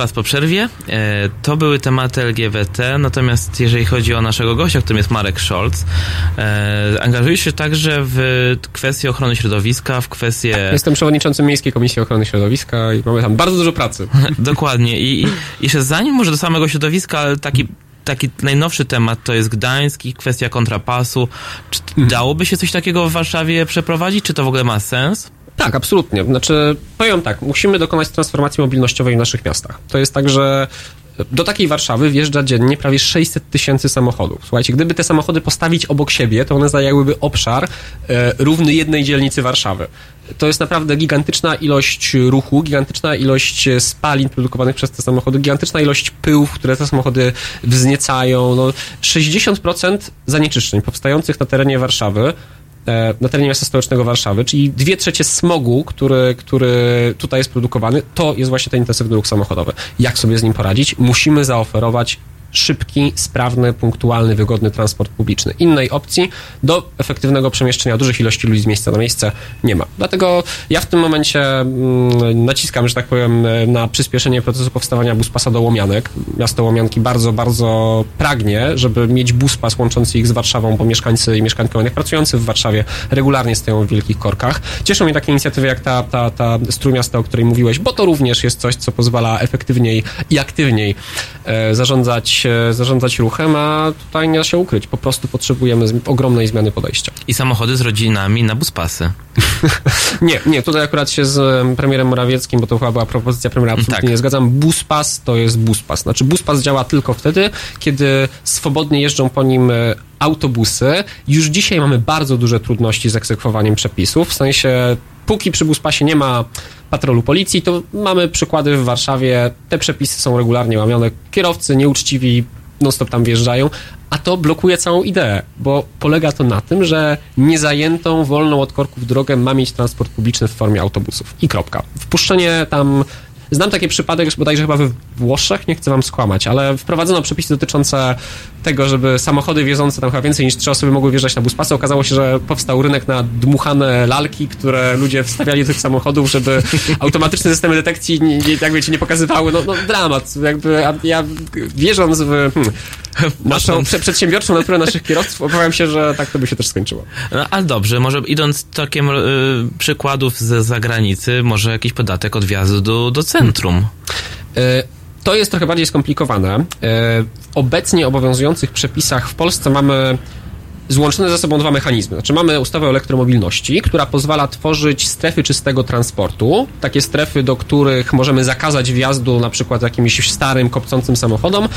Was po przerwie. E, to były tematy LGBT, natomiast jeżeli chodzi o naszego gościa, którym jest Marek Scholz, e, angażuje się także w kwestie ochrony środowiska, w kwestie... Jestem przewodniczącym Miejskiej Komisji Ochrony Środowiska i mamy tam bardzo dużo pracy. Dokładnie. I, i jeszcze zanim może do samego środowiska, ale taki taki najnowszy temat to jest Gdańsk i kwestia kontrapasu. Czy dałoby się coś takiego w Warszawie przeprowadzić? Czy to w ogóle ma sens? Tak, absolutnie. Znaczy, powiem tak, musimy dokonać transformacji mobilnościowej w naszych miastach. To jest tak, że do takiej Warszawy wjeżdża dziennie prawie 600 tysięcy samochodów. Słuchajcie, gdyby te samochody postawić obok siebie, to one zajęłyby obszar e, równy jednej dzielnicy Warszawy. To jest naprawdę gigantyczna ilość ruchu, gigantyczna ilość e, spalin produkowanych przez te samochody, gigantyczna ilość pyłów, które te samochody wzniecają. No, 60% zanieczyszczeń powstających na terenie Warszawy na terenie miasta stołecznego Warszawy, czyli dwie trzecie smogu, który, który tutaj jest produkowany, to jest właśnie ten intensywny ruch samochodowy. Jak sobie z nim poradzić? Musimy zaoferować szybki, sprawny, punktualny, wygodny transport publiczny. Innej opcji do efektywnego przemieszczenia dużych ilości ludzi z miejsca na miejsce nie ma. Dlatego ja w tym momencie mm, naciskam, że tak powiem, na przyspieszenie procesu powstawania buspasa do Łomianek. Miasto Łomianki bardzo, bardzo pragnie, żeby mieć buspas łączący ich z Warszawą, bo mieszkańcy i mieszkanki Łomianek pracujący w Warszawie regularnie stoją w wielkich korkach. Cieszą mnie takie inicjatywy jak ta, ta, ta strój miasta, o której mówiłeś, bo to również jest coś, co pozwala efektywniej i aktywniej e, zarządzać, zarządzać ruchem, a tutaj nie da się ukryć. Po prostu potrzebujemy ogromnej zmiany podejścia. I samochody z rodzinami na buspasy. Nie, nie, tutaj akurat się z em, premierem Morawieckim, bo to chyba była propozycja premiera, absolutnie Tak. nie zgadzam. Buspas to jest buspas. Znaczy buspas działa tylko wtedy, kiedy swobodnie jeżdżą po nim e, autobusy. Już dzisiaj mamy bardzo duże trudności z egzekwowaniem przepisów, w sensie póki przy buspasie nie ma patrolu policji, to mamy przykłady w Warszawie, te przepisy są regularnie łamione, kierowcy nieuczciwi non-stop tam wjeżdżają, a to blokuje całą ideę, bo polega to na tym, że niezajętą, wolną od korków drogę ma mieć transport publiczny w formie autobusów. I kropka. Wpuszczenie tam... Znam taki przypadek, bodajże chyba we Włoszech, nie chcę wam skłamać, ale wprowadzono przepisy dotyczące tego, żeby samochody wiozące tam chyba więcej niż trzy osoby mogły wjeżdżać na buspasy. Okazało się, że powstał rynek na dmuchane lalki, które ludzie wstawiali do tych samochodów, żeby automatyczne systemy detekcji nie, nie, jak wiecie, nie pokazywały. No, no dramat. Jakby a ja wierząc w hmm, naszą prze, przedsiębiorczą naturę naszych kierowców, obawiam się, że tak to by się też skończyło. No, ale dobrze, może idąc tokiem y, przykładów z zagranicy, może jakiś podatek od wjazdu do, do centrum. E, To jest trochę bardziej skomplikowane. E, W obecnie obowiązujących przepisach w Polsce mamy złączone ze sobą dwa mechanizmy. Znaczy mamy ustawę o elektromobilności, która pozwala tworzyć strefy czystego transportu. Takie strefy, do których możemy zakazać wjazdu na przykład jakimś starym, kopcącym samochodom.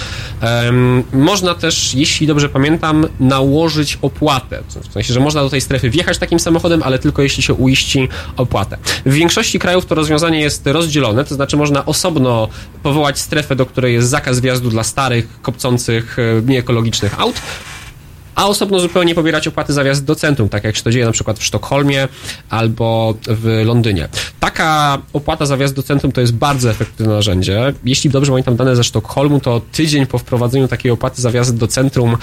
Em, można też, jeśli dobrze pamiętam, nałożyć opłatę. W sensie, że można do tej strefy wjechać takim samochodem, ale tylko jeśli się uiści opłatę. W większości krajów to rozwiązanie jest rozdzielone, to znaczy można osobno powołać strefę, do której jest zakaz wjazdu dla starych, kopcących, e, nieekologicznych aut, a osobno zupełnie pobierać opłaty za wjazd do centrum, tak jak się to dzieje na przykład w Sztokholmie albo w Londynie. Taka opłata za wjazd do centrum to jest bardzo efektywne narzędzie. Jeśli dobrze pamiętam dane ze Sztokholmu, to tydzień po wprowadzeniu takiej opłaty za wjazd do centrum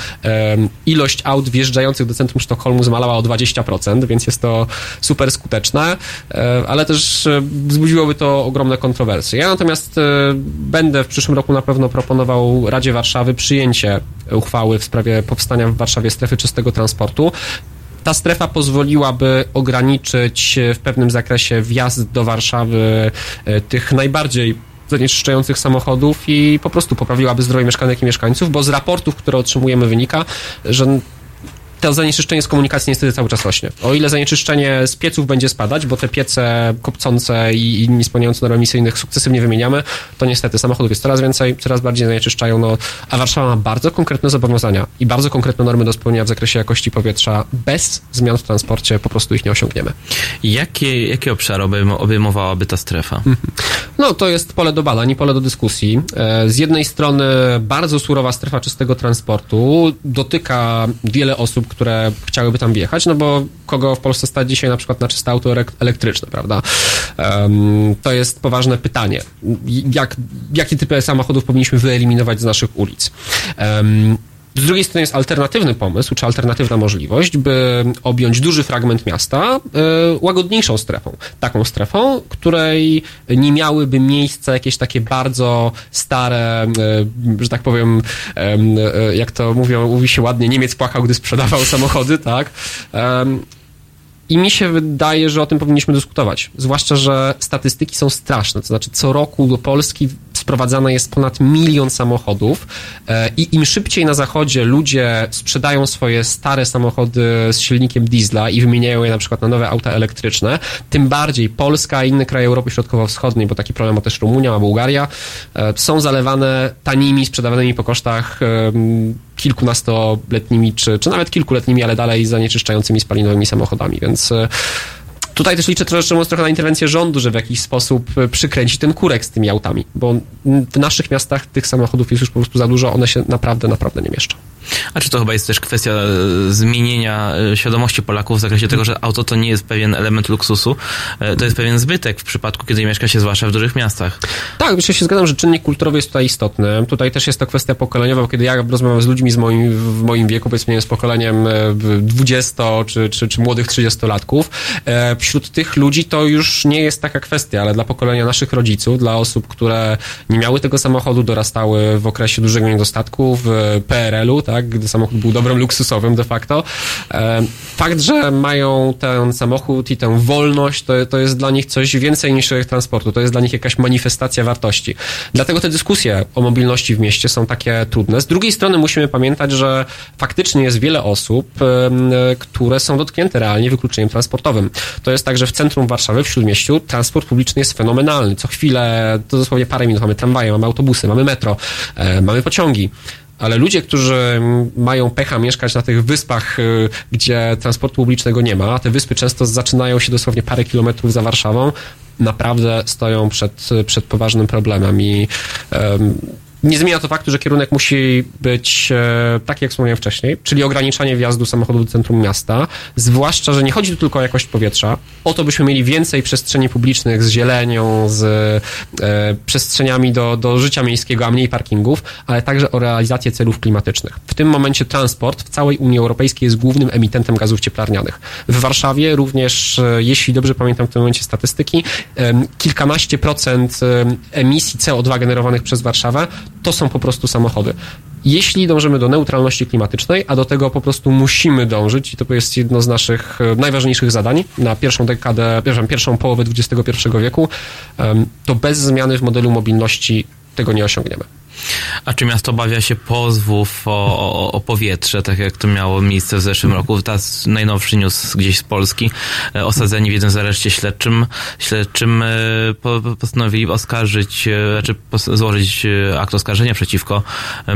ilość aut wjeżdżających do centrum Sztokholmu zmalała o 20%, więc jest to super skuteczne, e, ale też e, wzbudziłoby to ogromne kontrowersje. Ja natomiast e, będę w przyszłym roku na pewno proponował Radzie Warszawy przyjęcie uchwały w sprawie powstania w Warszawie strefy czystego transportu. Ta strefa pozwoliłaby ograniczyć e, w pewnym zakresie wjazd do Warszawy e, tych najbardziej zanieczyszczających samochodów i po prostu poprawiłaby zdrowie mieszkanek i mieszkańców, bo z raportów, które otrzymujemy wynika, że to zanieczyszczenie z komunikacji niestety cały czas rośnie. O ile zanieczyszczenie z pieców będzie spadać, bo te piece kopcące i, i nie spełniające norm emisyjnych sukcesywnie wymieniamy, to niestety samochodów jest coraz więcej, coraz bardziej zanieczyszczają, no, a Warszawa ma bardzo konkretne zobowiązania i bardzo konkretne normy do spełnienia w zakresie jakości powietrza. Bez zmian w transporcie po prostu ich nie osiągniemy. Jakie, jakie obszary obejm- obejmowałaby ta strefa? No, to jest pole do badań i pole do dyskusji. E, Z jednej strony bardzo surowa strefa czystego transportu dotyka wiele osób, które chciałyby tam wjechać, no bo kogo w Polsce stać dzisiaj na przykład na czyste auto elek- elektryczne, prawda? Em, To jest poważne pytanie. Jak, jakie typy samochodów powinniśmy wyeliminować z naszych ulic? Em, z drugiej strony jest alternatywny pomysł, czy alternatywna możliwość, by objąć duży fragment miasta y, łagodniejszą strefą. Taką strefą, której nie miałyby miejsca jakieś takie bardzo stare, y, że tak powiem, em, y, jak to mówią, mówi się ładnie, Niemiec płakał, gdy sprzedawał samochody, tak? I mi się wydaje, że o tym powinniśmy dyskutować. Zwłaszcza, że statystyki są straszne. To znaczy, co roku do Polski sprowadzane jest ponad milion samochodów e, i im szybciej na zachodzie ludzie sprzedają swoje stare samochody z silnikiem diesla i wymieniają je na przykład na nowe auta elektryczne, tym bardziej Polska i inne kraje Europy Środkowo-Wschodniej, bo taki problem ma też Rumunia, ma Bułgaria, e, są zalewane tanimi, sprzedawanymi po kosztach kilkunastoletnimi, czy, czy nawet kilkuletnimi, ale dalej zanieczyszczającymi spalinowymi samochodami, więc e, tutaj też liczę troszeczkę trochę na interwencję rządu, że w jakiś sposób e, przykręci ten kurek z tymi autami, bo w naszych miastach tych samochodów jest już po prostu za dużo, one się naprawdę, naprawdę nie mieszczą. A czy to chyba jest też kwestia e, zmienienia e, świadomości Polaków w zakresie tego, że auto to nie jest pewien element luksusu, e, to jest pewien zbytek w przypadku, kiedy mieszka się zwłaszcza w dużych miastach. Tak, myślę się zgadzam, że czynnik kulturowy jest tutaj istotny. Tutaj też jest to kwestia pokoleniowa, bo kiedy ja rozmawiam z ludźmi z moim, w moim wieku, powiedzmy z pokoleniem e, 20 czy, czy, czy młodych 30-latków, e, wśród tych ludzi to już nie jest taka kwestia, ale dla pokolenia naszych rodziców, dla osób, które nie miały tego samochodu, dorastały w okresie dużego niedostatku, w PRL-u, tak, gdy samochód był dobrem luksusowym de facto. E, Fakt, że mają ten samochód i tę wolność, to, to jest dla nich coś więcej niż środek transportu. To jest dla nich jakaś manifestacja wartości. Dlatego te dyskusje o mobilności w mieście są takie trudne. Z drugiej strony musimy pamiętać, że faktycznie jest wiele osób, em, które są dotknięte realnie wykluczeniem transportowym. To jest tak, że w centrum Warszawy, w Śródmieściu, transport publiczny jest fenomenalny. Co chwilę, to dosłownie parę minut, mamy tramwaje, mamy autobusy, mamy metro, e, mamy pociągi. Ale ludzie, którzy mają pecha mieszkać na tych wyspach, y, gdzie transportu publicznego nie ma, te wyspy często zaczynają się dosłownie parę kilometrów za Warszawą, naprawdę stoją przed, przed poważnym problemem i em, nie zmienia to faktu, że kierunek musi być e, taki, jak wspomniałem wcześniej, czyli ograniczanie wjazdu samochodów do centrum miasta, zwłaszcza, że nie chodzi tu tylko o jakość powietrza, o to, byśmy mieli więcej przestrzeni publicznych z zielenią, z e, przestrzeniami do, do życia miejskiego, a mniej parkingów, ale także o realizację celów klimatycznych. W tym momencie transport w całej Unii Europejskiej jest głównym emitentem gazów cieplarnianych. W Warszawie również, e, jeśli dobrze pamiętam w tym momencie statystyki, kilkanaście procent em, emisji CO2 generowanych przez Warszawę to są po prostu samochody. Jeśli dążymy do neutralności klimatycznej, a do tego po prostu musimy dążyć, i to jest jedno z naszych e, najważniejszych zadań na pierwszą dekadę, przepraszam, pierwszą połowę XXI wieku, to bez zmiany w modelu mobilności tego nie osiągniemy. A czy miasto obawia się pozwów o, o, o powietrze, tak jak to miało miejsce w zeszłym roku? Teraz najnowszy news gdzieś z Polski. E, Osadzeni w jednym z areszcie śledczym, śledczym e, po, po- postanowili oskarżyć, e, znaczy złożyć akt oskarżenia przeciwko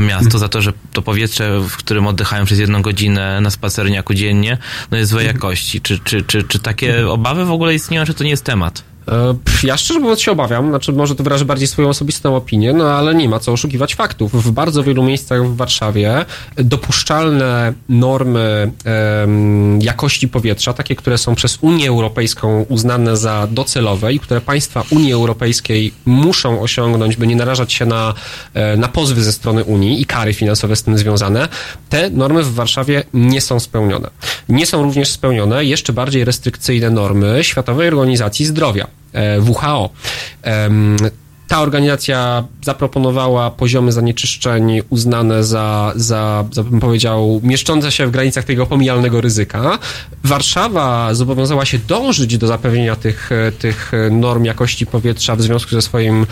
miastu za to, że to powietrze, w którym oddychają przez jedną godzinę na spacerniaku dziennie, no jest złej jakości. Czy, czy, czy, czy takie obawy w ogóle istnieją, czy to nie jest temat? E, Ja szczerze mówiąc się obawiam, znaczy może to wyrażę bardziej swoją osobistą opinię, no ale nie ma co oszukiwać faktów. W bardzo wielu miejscach w Warszawie dopuszczalne normy jakości powietrza, takie, które są przez Unię Europejską uznane za docelowe i które państwa Unii Europejskiej muszą osiągnąć, by nie narażać się na, e, na pozwy ze strony Unii i kary finansowe z tym związane, te normy w Warszawie nie są spełnione. Nie są również spełnione jeszcze bardziej restrykcyjne normy Światowej Organizacji Zdrowia. E, WHO. Ta organizacja zaproponowała poziomy zanieczyszczeń uznane za, za, za bym powiedział, mieszczące się w granicach tego pomijalnego ryzyka. Warszawa zobowiązała się dążyć do zapewnienia tych, tych norm jakości powietrza w związku ze swoim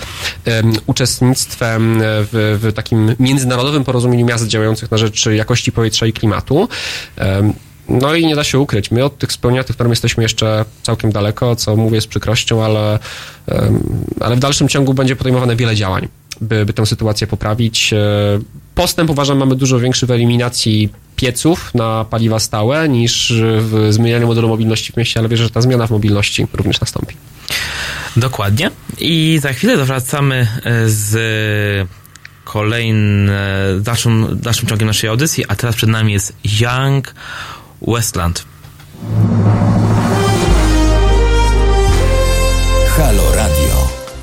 em, uczestnictwem w, w takim międzynarodowym porozumieniu miast działających na rzecz jakości powietrza i klimatu. Em, no i nie da się ukryć, my od tych spełnienia tych norm jesteśmy jeszcze całkiem daleko, co mówię z przykrością, ale, ale w dalszym ciągu będzie podejmowane wiele działań, by, by tę sytuację poprawić. E, Postęp uważam mamy dużo większy w eliminacji pieców na paliwa stałe niż w zmienianiu modelu mobilności w mieście, ale wierzę, że ta zmiana w mobilności również nastąpi. Dokładnie. I za chwilę wracamy e, z kolejnym, dalszym, dalszym ciągiem naszej audycji, a teraz przed nami jest Young Westland.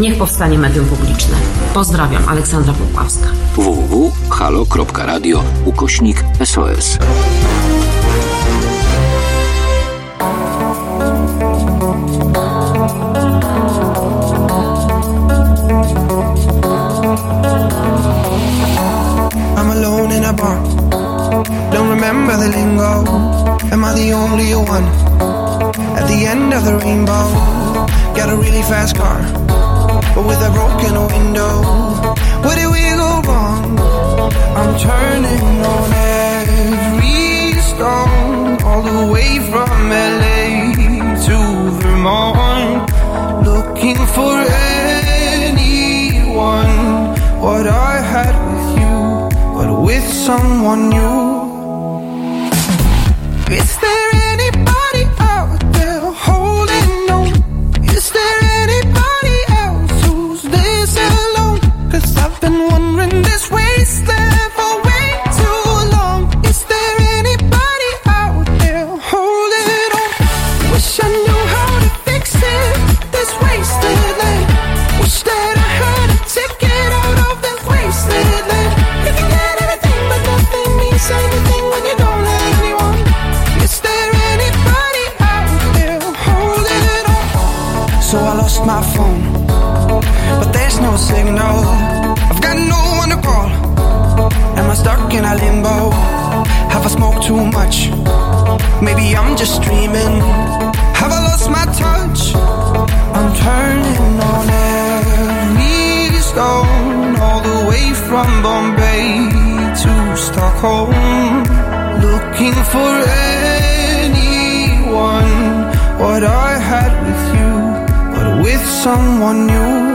Niech powstanie medium publiczne. Pozdrawiam, Aleksandra Popławska. www.halo.radio ukośnik SOS. I'm alone in a bar. Don't remember the lingo. Am I the only one? At the end of the rainbow, got a really fast car, but with a broken window. Where did we go wrong? I'm turning on every stone, all the way from LA to Vermont, looking for anyone. What I had with you, but with someone new. Too much? Maybe I'm just dreaming. Have I lost my touch? I'm turning on every stone, all the way from Bombay to Stockholm, looking for anyone. What I had with you, but with someone new.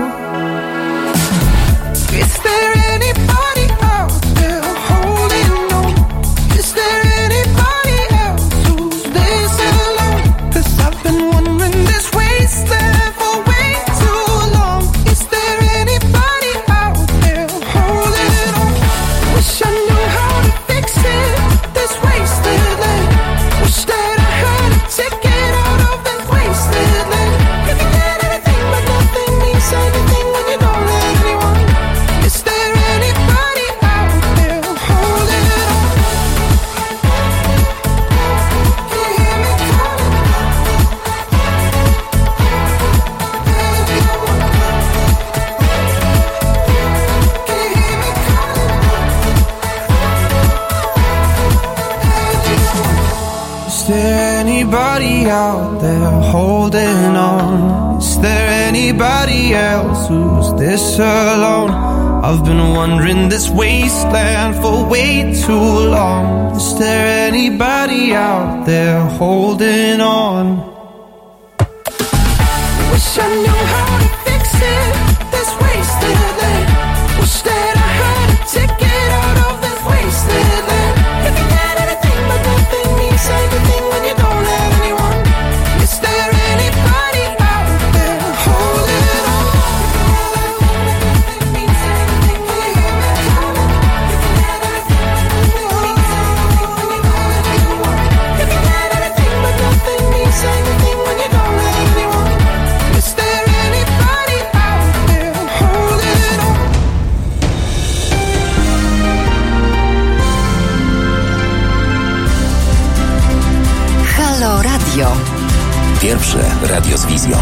This alone? I've been wandering this wasteland for way too long. Is there anybody out there holding on? Wish I knew how to fix it. This wasted land. Wish that I had a ticket out of this wasted land. You can get everything, but nothing means anything Pierwsze radio z wizją.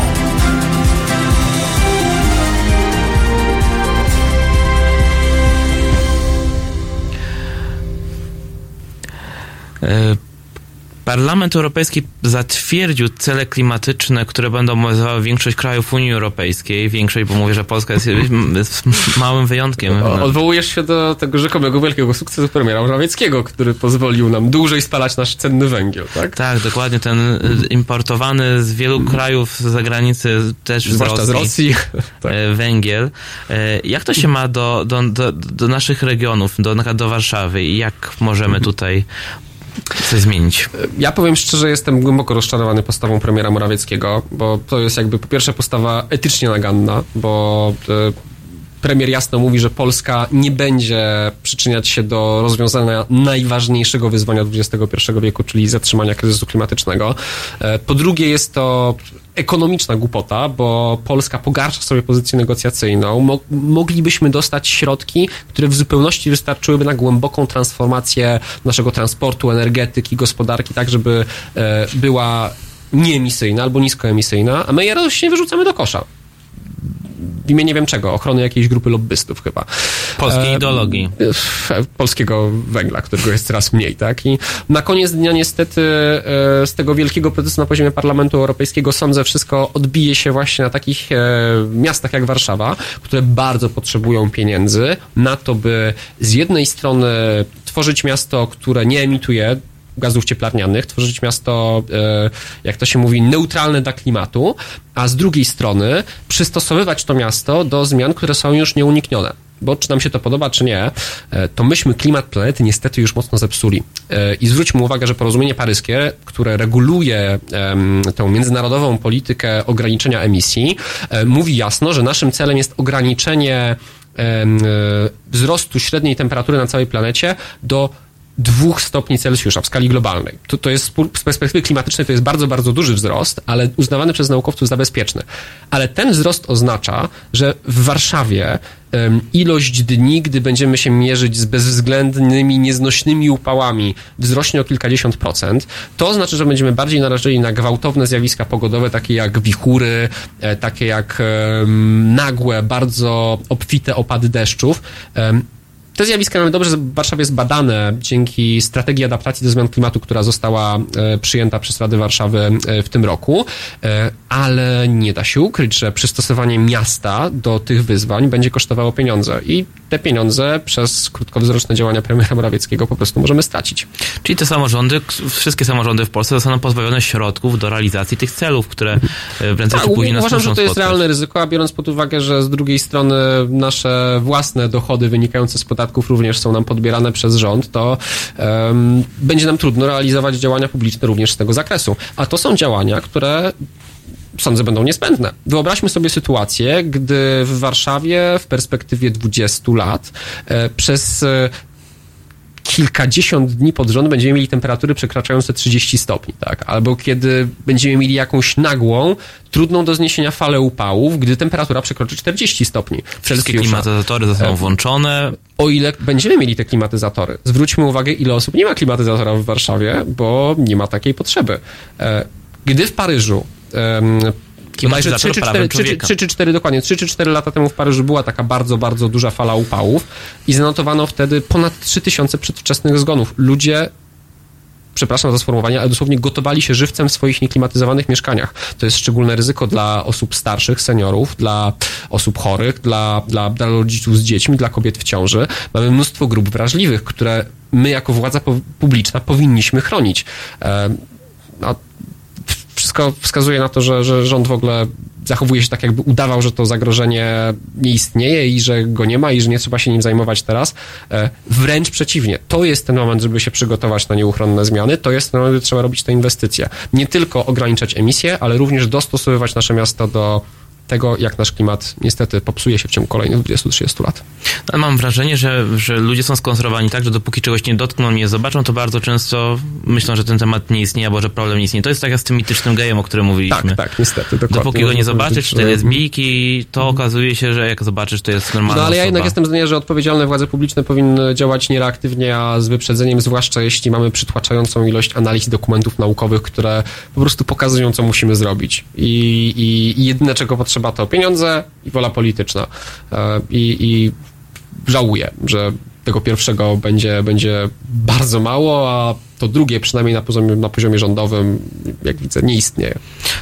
E, Parlament Europejski zatwierdził cele klimatyczne, które będą obowiązywały większość krajów Unii Europejskiej. Większość, bo mówię, że Polska jest, jest małym wyjątkiem. O, odwołujesz się do tego rzekomego wielkiego sukcesu premiera Morawieckiego, który pozwolił nam dłużej spalać nasz cenny węgiel, tak? Tak, dokładnie. Ten y, importowany z wielu krajów z zagranicy, też z Zwłaszcza Rosji, z Rosji. tak. e, węgiel. E, Jak to się ma do, do, do, do naszych regionów, do, do Warszawy i jak możemy tutaj coś zmienić? Ja powiem szczerze, jestem głęboko rozczarowany postawą premiera Morawieckiego, bo to jest jakby po pierwsze postawa etycznie naganna, bo e, premier jasno mówi, że Polska nie będzie przyczyniać się do rozwiązania najważniejszego wyzwania XXI wieku, czyli zatrzymania kryzysu klimatycznego. E, Po drugie jest to ekonomiczna głupota, bo Polska pogarsza sobie pozycję negocjacyjną. Mo- moglibyśmy dostać środki, które w zupełności wystarczyłyby na głęboką transformację naszego transportu, energetyki, gospodarki, tak żeby e, była nieemisyjna albo niskoemisyjna, a my je radośnie wyrzucamy do kosza. W imię nie wiem czego, ochrony jakiejś grupy lobbystów chyba. Polskiej E, ideologii. e, polskiego węgla, którego jest coraz mniej, tak? I na koniec dnia niestety e, z tego wielkiego procesu na poziomie Parlamentu Europejskiego sądzę wszystko odbije się właśnie na takich e, miastach jak Warszawa, które bardzo potrzebują pieniędzy na to, by z jednej strony tworzyć miasto, które nie emituje gazów cieplarnianych, tworzyć miasto, e, jak to się mówi, neutralne dla klimatu, a z drugiej strony przystosowywać to miasto do zmian, które są już nieuniknione. Bo czy nam się to podoba, czy nie, e, to myśmy klimat planety niestety już mocno zepsuli. E, I zwróćmy uwagę, że porozumienie paryskie, które reguluje tę międzynarodową politykę ograniczenia emisji, mówi jasno, że naszym celem jest ograniczenie wzrostu średniej temperatury na całej planecie do dwóch stopni Celsjusza w skali globalnej. To, to jest z perspektywy klimatycznej to jest bardzo, bardzo duży wzrost, ale uznawany przez naukowców za bezpieczny. Ale ten wzrost oznacza, że w Warszawie em, ilość dni, gdy będziemy się mierzyć z bezwzględnymi, nieznośnymi upałami, wzrośnie o kilkadziesiąt procent. To oznacza, że będziemy bardziej narażeni na gwałtowne zjawiska pogodowe, takie jak wichury, e, takie jak nagłe, bardzo obfite opady deszczów. Te zjawiska mamy dobrze w Warszawie zbadane dzięki strategii adaptacji do zmian klimatu, która została e, przyjęta przez Radę Warszawy e, w tym roku, e, ale nie da się ukryć, że przystosowanie miasta do tych wyzwań będzie kosztowało pieniądze. I te pieniądze przez krótkowzroczne działania premiera Morawieckiego po prostu możemy stracić. Czyli te samorządy, wszystkie samorządy w Polsce zostaną pozbawione środków do realizacji tych celów, które e, prędzej czy Tak, później nas uważam, że to jest spotkać. realne ryzyko, a biorąc pod uwagę, że z drugiej strony nasze własne dochody wynikające z podatków również są nam podbierane przez rząd, to em, będzie nam trudno realizować działania publiczne również z tego zakresu. A to są działania, które sądzę będą niezbędne. Wyobraźmy sobie sytuację, gdy w Warszawie w perspektywie 20 lat e, przez e, kilkadziesiąt dni pod rząd będziemy mieli temperatury przekraczające 30 stopni, tak? Albo kiedy będziemy mieli jakąś nagłą, trudną do zniesienia falę upałów, gdy temperatura przekroczy 40 stopni. Wszystkie klimatyzatory zostaną E, włączone. O ile będziemy mieli te klimatyzatory. Zwróćmy uwagę, ile osób nie ma klimatyzatora w Warszawie, bo nie ma takiej potrzeby. Gdy w Paryżu em, Klimatyzator bodajże trzy czy prawem cztery- trzy czy- człowieka. trzy czy cztery dokładnie, 3 czy 4 lata temu w Paryżu była taka bardzo, bardzo duża fala upałów i zanotowano wtedy ponad 3000 przedwczesnych zgonów. Ludzie przepraszam za sformułowanie, ale dosłownie gotowali się żywcem w swoich nieklimatyzowanych mieszkaniach. To jest szczególne ryzyko dla osób starszych, seniorów, dla osób chorych, dla, dla, dla rodziców z dziećmi, dla kobiet w ciąży. Mamy mnóstwo grup wrażliwych, które my jako władza publiczna powinniśmy chronić. A wszystko wskazuje na to, że, że rząd w ogóle zachowuje się tak, jakby udawał, że to zagrożenie nie istnieje i że go nie ma i że nie trzeba się nim zajmować teraz. E, Wręcz przeciwnie. To jest ten moment, żeby się przygotować na nieuchronne zmiany. To jest ten moment, gdy trzeba robić te inwestycje. Nie tylko ograniczać emisje, ale również dostosowywać nasze miasto do tego, jak nasz klimat niestety popsuje się w ciągu kolejnych 20-30 lat. Ale mam wrażenie, że, że ludzie są skonstruowani tak, że dopóki czegoś nie dotkną, nie zobaczą, to bardzo często myślą, że ten temat nie istnieje, albo że problem nie istnieje. To jest tak jak z tym mitycznym gejem, o którym mówiliśmy. Tak, tak, niestety. Dokładnie. Dopóki go nie zobaczysz, czy te że- lesbijki, to okazuje się, że jak zobaczysz, to jest normalna No ale ja osoba. jednak jestem zdania, że odpowiedzialne władze publiczne powinny działać niereaktywnie, a z wyprzedzeniem, zwłaszcza jeśli mamy przytłaczającą ilość analiz dokumentów naukowych, które po prostu pokazują, co musimy zrobić. I, i, i jedyne, czego potrzeba, to pieniądze i wola polityczna. E, I, i żałuję, że tego pierwszego będzie, będzie bardzo mało, a to drugie, przynajmniej na poziomie, na poziomie rządowym, jak widzę, nie istnieje.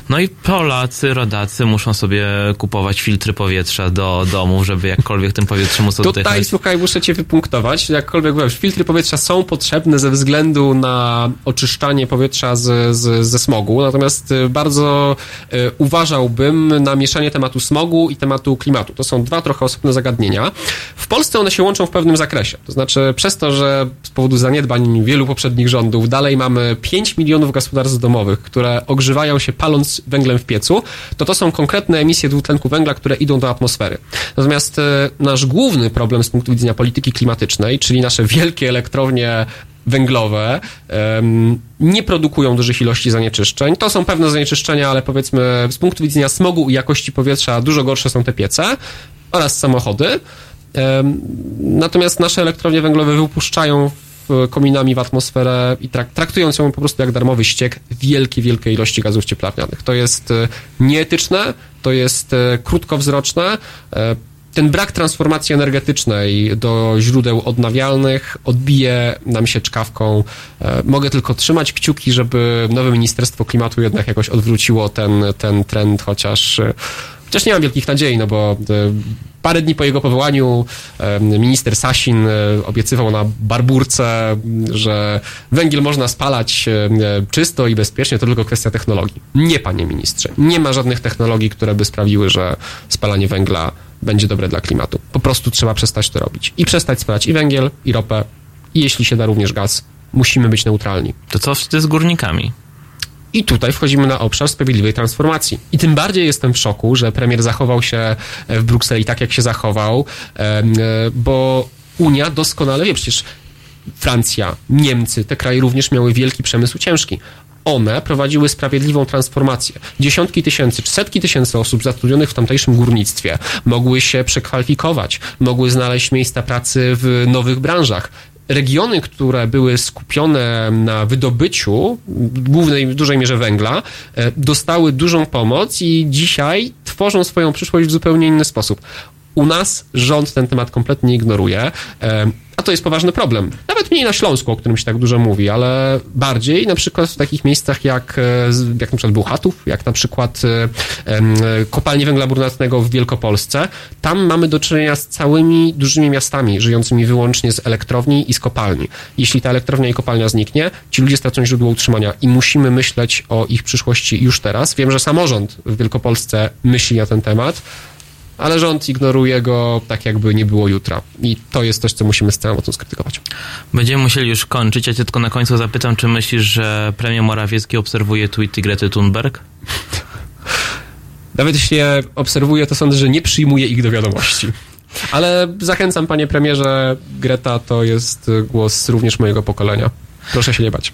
No i Polacy, rodacy muszą sobie kupować filtry powietrza do domu, żeby jakkolwiek tym powietrzem móc Tutaj, oddychać. słuchaj, muszę cię wypunktować. Jakkolwiek wiesz, filtry powietrza są potrzebne ze względu na oczyszczanie powietrza z, z, ze smogu, natomiast y, bardzo y, uważałbym na mieszanie tematu smogu i tematu klimatu. To są dwa trochę osobne zagadnienia. W Polsce one się łączą w pewnym zakresie. To znaczy, przez to, że z powodu zaniedbań wielu poprzednich rządów dalej mamy 5 milionów gospodarstw domowych, które ogrzewają się paląc węglem w piecu, to to są konkretne emisje dwutlenku węgla, które idą do atmosfery. Natomiast e, nasz główny problem z punktu widzenia polityki klimatycznej, czyli nasze wielkie elektrownie węglowe nie produkują dużych ilości zanieczyszczeń. To są pewne zanieczyszczenia, ale powiedzmy z punktu widzenia smogu i jakości powietrza dużo gorsze są te piece oraz samochody. Natomiast nasze elektrownie węglowe wypuszczają kominami w atmosferę i trak- traktując ją po prostu jak darmowy ściek wielkie, wielkie ilości gazów cieplarnianych. To jest e, nieetyczne, to jest e, krótkowzroczne. E, Ten brak transformacji energetycznej do źródeł odnawialnych odbije nam się czkawką. E, Mogę tylko trzymać kciuki, żeby nowe Ministerstwo Klimatu jednak jakoś odwróciło ten, ten trend, chociaż e, Chociaż nie mam wielkich nadziei, no bo e, parę dni po jego powołaniu minister Sasin e, obiecywał na barburce, że węgiel można spalać e, czysto i bezpiecznie, to tylko kwestia technologii. Nie, panie ministrze. Nie ma żadnych technologii, które by sprawiły, że spalanie węgla będzie dobre dla klimatu. Po prostu trzeba przestać to robić. I przestać spalać i węgiel, i ropę, i jeśli się da również gaz. Musimy być neutralni. To co z górnikami? I tutaj wchodzimy na obszar sprawiedliwej transformacji. I tym bardziej jestem w szoku, że premier zachował się w Brukseli tak, jak się zachował, e, bo Unia doskonale wie, przecież Francja, Niemcy, te kraje również miały wielki przemysł ciężki. One prowadziły sprawiedliwą transformację. Dziesiątki tysięcy czy setki tysięcy osób zatrudnionych w tamtejszym górnictwie mogły się przekwalifikować, mogły znaleźć miejsca pracy w nowych branżach regiony, które były skupione na wydobyciu w głównej, w dużej mierze węgla, e, dostały dużą pomoc i dzisiaj tworzą swoją przyszłość w zupełnie inny sposób. U nas rząd ten temat kompletnie ignoruje, e, a to jest poważny problem. Nawet mniej na Śląsku, o którym się tak dużo mówi, ale bardziej na przykład w takich miejscach jak, e, jak na przykład Bełchatów, jak na przykład e, kopalnie węgla brunatnego w Wielkopolsce. Tam mamy do czynienia z całymi dużymi miastami, żyjącymi wyłącznie z elektrowni i z kopalni. Jeśli ta elektrownia i kopalnia zniknie, ci ludzie stracą źródło utrzymania i musimy myśleć o ich przyszłości już teraz. Wiem, że samorząd w Wielkopolsce myśli na ten temat, ale rząd ignoruje go tak, jakby nie było jutra. I to jest coś, co musimy z całą mocą skrytykować. Będziemy musieli już kończyć. Ja cię tylko na końcu zapytam, czy myślisz, że premier Morawiecki obserwuje tweety Grety Thunberg? Nawet jeśli je obserwuję, to sądzę, że nie przyjmuję ich do wiadomości. Ale zachęcam, panie premierze, Greta to jest głos również mojego pokolenia. Proszę się nie bać.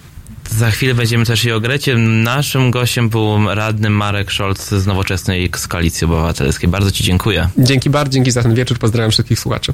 Za chwilę będziemy też i o Grecie. Naszym gościem był radny Marek Scholz z Nowoczesnej z Koalicji Obywatelskiej. Bardzo ci dziękuję. Dzięki bardzo, dzięki za ten wieczór. Pozdrawiam wszystkich słuchaczy.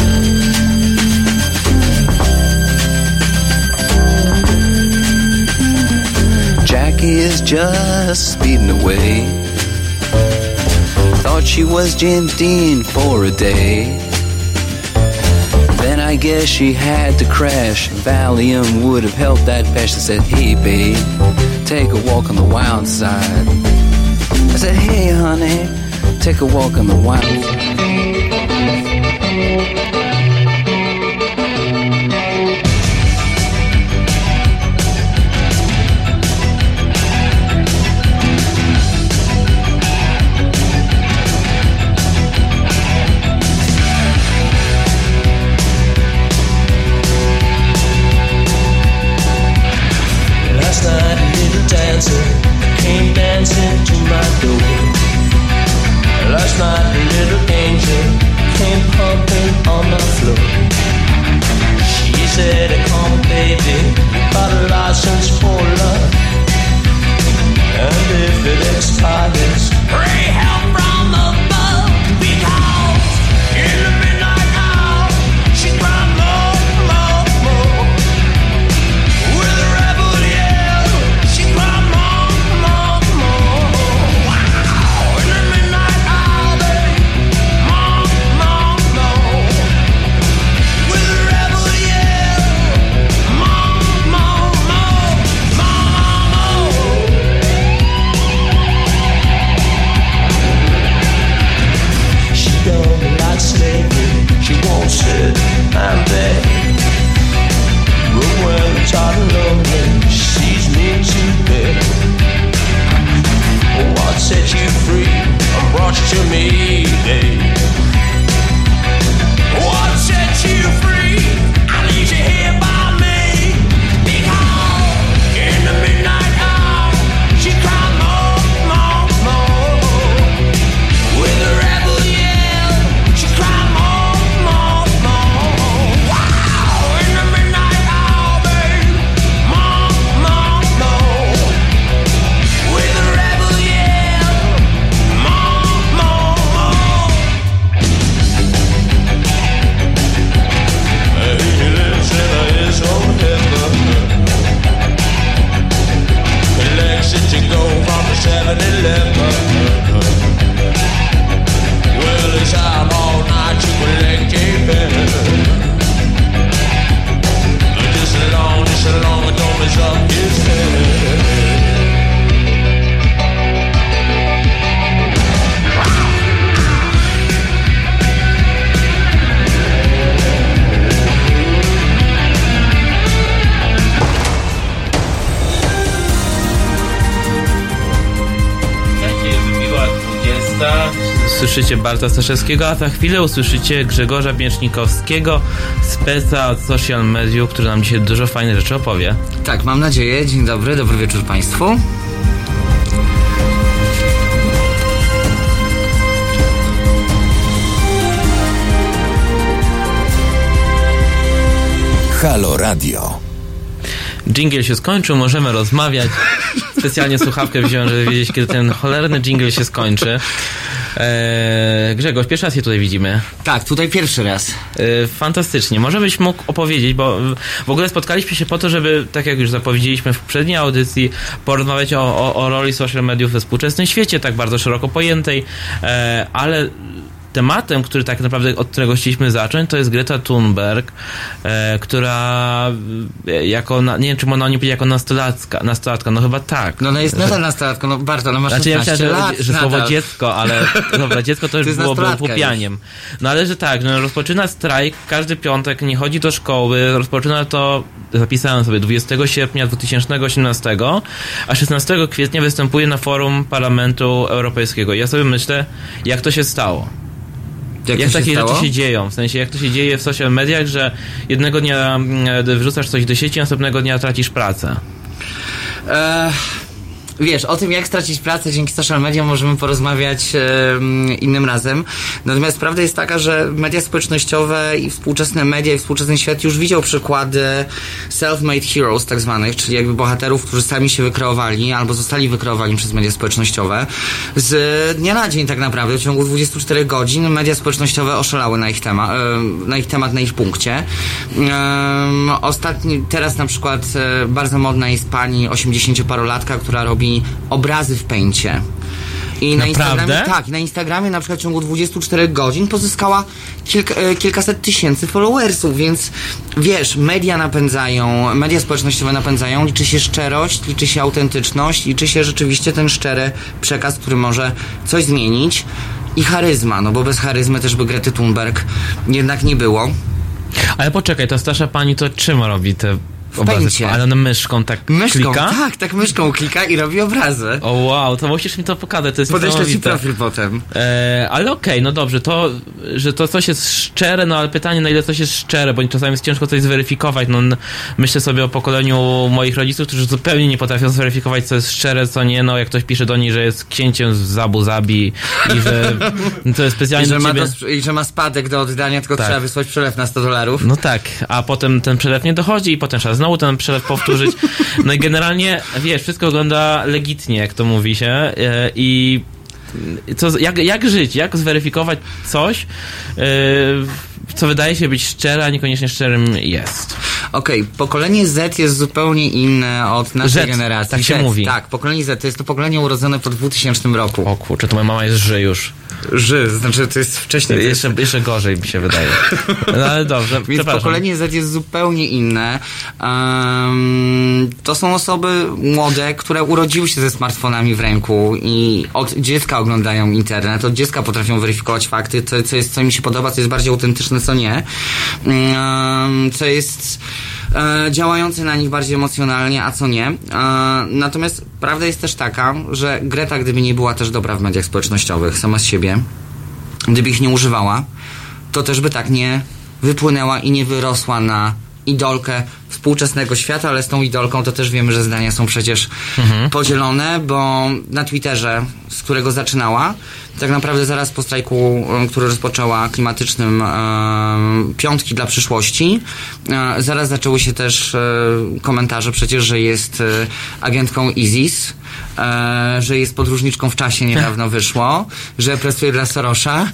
Jackie is just speeding away. Thought she was James Dean for a day. Then I guess she had to crash. Valium would have helped that patch. I said, Hey, babe, take a walk on the wild side. I said, Hey, honey, take a walk on the wild side. Usłyszycie Barta Staszewskiego, a za chwilę usłyszycie Grzegorza Miecznikowskiego, speca od social mediów, który nam dzisiaj dużo fajnych rzeczy opowie. Tak, mam nadzieję. Dzień dobry, dobry wieczór Państwu. Halo Radio. Jingle się skończył, możemy rozmawiać. Specjalnie słuchawkę wziąłem, żeby wiedzieć, kiedy ten cholerny jingle się skończy. Eee, Grzegorz, pierwszy raz się tutaj widzimy. Tak, tutaj pierwszy raz. Eee, fantastycznie. Może byś mógł opowiedzieć, bo w ogóle spotkaliśmy się po to, żeby, tak jak już zapowiedzieliśmy w poprzedniej audycji, porozmawiać o, o, o roli social mediów we współczesnym świecie, tak bardzo szeroko pojętej, eee, ale tematem, który tak naprawdę od którego chcieliśmy zacząć, to jest Greta Thunberg, e, która e, jako, na, nie wiem, czy ona nie powiedzieć jako nastolatka, nastolatka, no chyba tak. No ona jest nadal nastolatką, no bardzo, ona ma Znaczy ja 16 myślałem, lat że, że nadal. słowo dziecko, ale dobra, dziecko to już jest byłoby upupianiem. No ale że tak, no, rozpoczyna strajk każdy piątek, nie chodzi do szkoły, rozpoczyna to, zapisałem sobie, 20 sierpnia 2018, a 16 kwietnia występuje na forum Parlamentu Europejskiego. Ja sobie myślę, jak to się stało. Jak, Jak, takie stało? rzeczy się dzieją? W sensie, jak to się dzieje w social mediach, że jednego dnia mm, wrzucasz coś do sieci, następnego dnia tracisz pracę. E, wiesz, o tym jak stracić pracę dzięki social mediom możemy porozmawiać innym razem. Natomiast prawda jest taka, że media społecznościowe i współczesne media i współczesny świat już widział przykłady self-made heroes tak zwanych, czyli jakby bohaterów, którzy sami się wykreowali albo zostali wykreowani przez media społecznościowe. Z dnia na dzień tak naprawdę, w ciągu 24 godzin media społecznościowe oszalały na ich, tema, na ich temat, na ich punkcie. Ostatni, teraz na przykład e, bardzo modna jest pani 80-parolatka, która robi obrazy w pęcie. I na Naprawdę? Instagramie, tak, na Instagramie na przykład w ciągu 24 godzin pozyskała kilka, e, kilkaset tysięcy followersów, więc wiesz, media napędzają, media społecznościowe napędzają, liczy się szczerość, liczy się autentyczność, liczy się rzeczywiście ten szczery przekaz, który może coś zmienić i charyzma, no bo bez charyzmy też by Grety Thunberg jednak nie było. Ale poczekaj, ta starsza pani to czym robi te pęcie. Ale ona myszką tak Myszką, klika? tak, tak myszką klika i robi obrazy. O wow, to musisz mi to pokazać, to jest Podeślę ci profil potem. E, ale okej, no dobrze, to, że to coś jest szczere, no ale pytanie, na ile coś jest szczere, bo czasami jest ciężko coś zweryfikować. No, myślę sobie o pokoleniu moich rodziców, którzy zupełnie nie potrafią zweryfikować, co jest szczere, co nie. No, jak ktoś pisze do nich, że jest księciem z Abu Zabi i że to jest specjalnie I że, ma do, I że ma spadek do oddania, tylko Tak. trzeba wysłać przelew na 100 dolarów. No tak, a potem ten przelew nie dochodzi i potem trzeba znowu ten przelew powtórzyć. No i generalnie, wiesz, wszystko wygląda legitnie, jak to mówi się e, i co, jak, jak żyć, jak zweryfikować coś, e, co wydaje się być szczere, a niekoniecznie szczerym jest. Okej, pokolenie Z jest zupełnie inne od naszej Z, generacji. tak się Z, mówi. Tak, pokolenie Z to jest to pokolenie urodzone po 2000 roku. O kurczę, to moja mama jest ży już. Ży, znaczy to jest wcześniej. to jest- Jeszcze, jeszcze gorzej mi się wydaje. No ale dobrze, Więc pokolenie Z jest zupełnie inne. Em, to są osoby młode, które urodziły się ze smartfonami w ręku i od dziecka oglądają internet, od dziecka potrafią weryfikować fakty, co, co, jest, co im się podoba, co jest bardziej autentyczne, co nie. Co jest e, działające na nich bardziej emocjonalnie, a co nie. E, natomiast prawda jest też taka, że Greta, gdyby nie była też dobra w mediach społecznościowych, sama z siebie, gdyby ich nie używała, to też by tak nie wypłynęła i nie wyrosła na idolkę współczesnego świata, ale z tą idolką to też wiemy, że zdania są przecież podzielone, bo na Twitterze, z którego zaczynała, tak naprawdę zaraz po strajku, e, który rozpoczęła klimatycznym e, piątki dla przyszłości, e, zaraz zaczęły się też e, komentarze przecież, że jest e, agentką ISIS, e, że jest podróżniczką w czasie niedawno wyszło, że pracuje dla Sorosza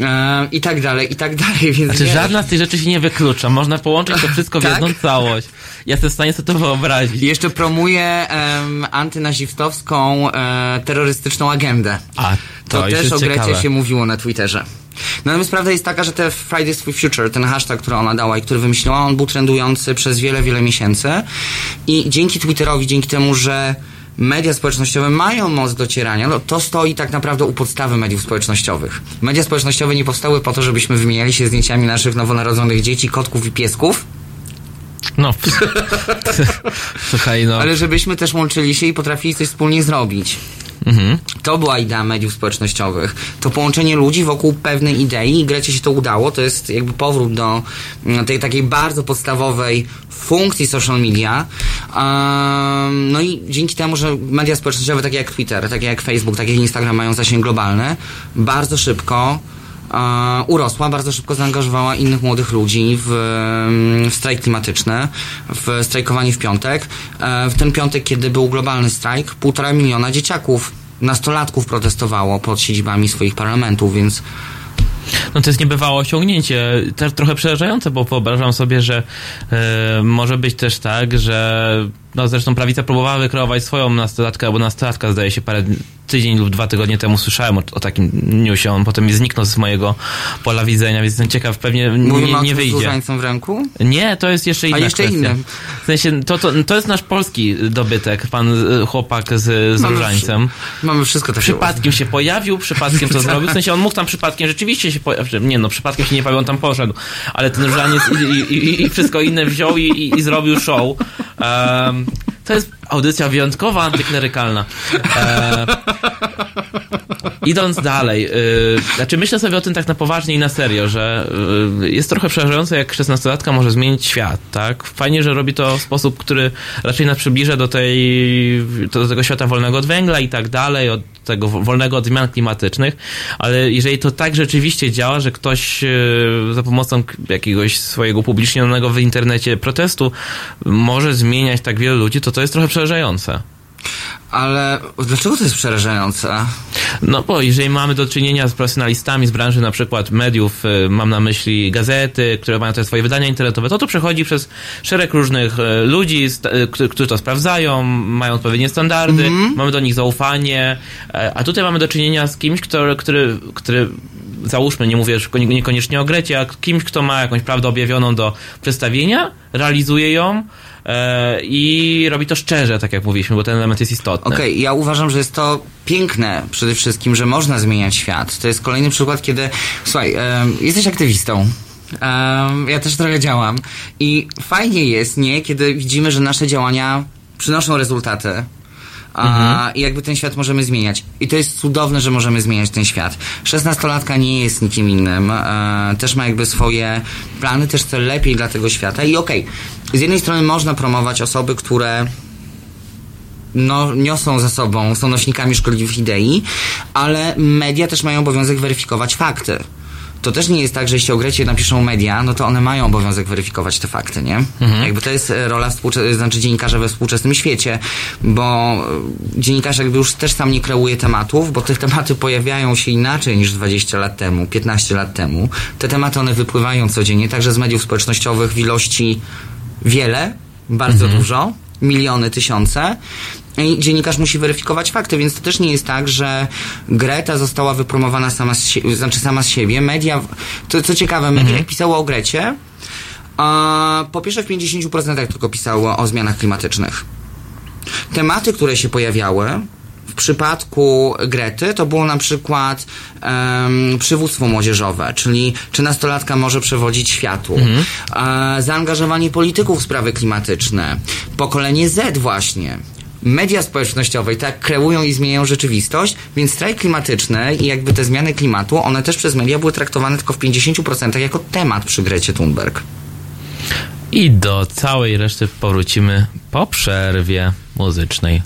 e, i tak dalej, i tak dalej. Więc Znaczy wiesz, żadna z tych rzeczy się nie wyklucza. Można połączyć to wszystko w Tak? jedną całość. Ja jestem w stanie sobie to wyobrazić. Jeszcze promuje em, antynazistowską e, terrorystyczną agendę. A, to, To, też o Grecie ciekawe. się mówiło na Twitterze. Natomiast prawda jest taka, że te Fridays for Future, ten hashtag, który ona dała i który wymyśliła, on był trendujący przez wiele, wiele miesięcy. I dzięki Twitterowi, dzięki temu, że media społecznościowe mają moc docierania, no to stoi tak naprawdę u podstawy mediów społecznościowych. Media społecznościowe nie powstały po to, żebyśmy wymieniali się zdjęciami naszych nowonarodzonych dzieci, kotków i piesków, No, słuchaj, no. ale żebyśmy też łączyli się i potrafili coś wspólnie zrobić. Mhm. To była idea mediów społecznościowych. To połączenie ludzi wokół pewnej idei i Grecie się to udało. To jest jakby powrót do mm, tej takiej bardzo podstawowej funkcji social media. Um, no i dzięki temu, że media społecznościowe takie jak Twitter, takie jak Facebook, takie jak Instagram mają zasięg globalny, bardzo szybko e, urosła, bardzo szybko zaangażowała innych młodych ludzi w, w strajk klimatyczny, w strajkowanie w piątek. E, w ten piątek, kiedy był globalny strajk, półtora miliona dzieciaków, nastolatków protestowało pod siedzibami swoich parlamentów, więc No to jest niebywałe osiągnięcie, też trochę przerażające, bo wyobrażam sobie, że e, może być też tak, że no zresztą prawica próbowała wykreować swoją nastolatkę, albo nastolatka zdaje się parę tydzień lub dwa tygodnie temu słyszałem o, o takim newsie, on potem zniknął z mojego pola widzenia, więc jestem ciekaw, pewnie mówimy nie, nie z wyjdzie. różańcem w ręku. Nie, to jest jeszcze inna A jeszcze kwestia. innym. W sensie, to, to, to jest nasz polski dobytek, pan e, chłopak z, z Mamy różańcem. Mamy wszystko takie. Przypadkiem się pojawił, przypadkiem to zrobił. W sensie on mógł tam przypadkiem rzeczywiście się pojawić. Nie no, przypadkiem się nie pojawił, on tam poszedł. Ale ten różaniec i, i, i wszystko inne wziął i, i, i zrobił show. Um, to jest audycja wyjątkowa, antyklerykalna. E, idąc dalej, y, znaczy myślę sobie o tym tak na poważnie i na serio, że y, jest trochę przerażające, jak 16-latka może zmienić świat, tak? Fajnie, że robi to w sposób, który raczej nas przybliża do tej, do tego świata wolnego od węgla i tak dalej, od tego wolnego od zmian klimatycznych, ale jeżeli to tak rzeczywiście działa, że ktoś y, za pomocą jakiegoś swojego upublicznionego w internecie protestu może zmieniać tak wielu ludzi, to to jest trochę przerażające. Ale dlaczego to jest przerażające? No bo jeżeli mamy do czynienia z profesjonalistami z branży na przykład mediów, y, mam na myśli gazety, które mają te swoje wydania internetowe, to to przechodzi przez szereg różnych y, ludzi, y, którzy- to sprawdzają, mają odpowiednie standardy, mamy do nich zaufanie, a tutaj mamy do czynienia z kimś, kto, który, który załóżmy, nie mówię niekoniecznie o Grecie, a kimś, kto ma jakąś prawdę objawioną do przedstawienia, realizuje ją i robi to szczerze, tak jak mówiliśmy, bo ten element jest istotny. Okej, ja uważam, że jest to piękne przede wszystkim, że można zmieniać świat. To jest kolejny przykład, kiedy, słuchaj, em, jesteś aktywistą. Em, ja też trochę działam. I fajnie jest, nie, kiedy widzimy, że nasze działania przynoszą rezultaty. A, I jakby ten świat możemy zmieniać. I to jest cudowne, że możemy zmieniać ten świat. Szesnastolatka nie jest nikim innym. E, też ma jakby swoje plany, też chce lepiej dla tego świata. I okej, z jednej strony można promować osoby, które no, niosą za sobą, są nośnikami szkodliwych idei, ale media też mają obowiązek weryfikować fakty. To też nie jest tak, że jeśli o Grecie napiszą media, no to one mają obowiązek weryfikować te fakty, nie? Jakby to jest e, rola współcze- znaczy dziennikarza we współczesnym świecie, bo e, dziennikarz jakby już też sam nie kreuje tematów, bo te tematy pojawiają się inaczej niż 20 lat temu, 15 lat temu. Te tematy one wypływają codziennie, także z mediów społecznościowych w ilości wiele, bardzo dużo, miliony, tysiące. I dziennikarz musi weryfikować fakty, więc to też nie jest tak, że Greta została wypromowana sama z, sie- znaczy sama z siebie. Media, to co ciekawe, media jak pisało o Grecie, a po pierwsze w 50% tylko pisało o zmianach klimatycznych. Tematy, które się pojawiały w przypadku Grety to było na przykład em, przywództwo młodzieżowe, czyli czy nastolatka może przewodzić światu, e, zaangażowanie polityków w sprawy klimatyczne, pokolenie Z właśnie. Media społecznościowe i tak kreują i zmieniają rzeczywistość, więc strajk klimatyczny i jakby te zmiany klimatu, one też przez media były traktowane tylko w 50% jako temat przy Grecie Thunberg. I do całej reszty powrócimy po przerwie muzycznej.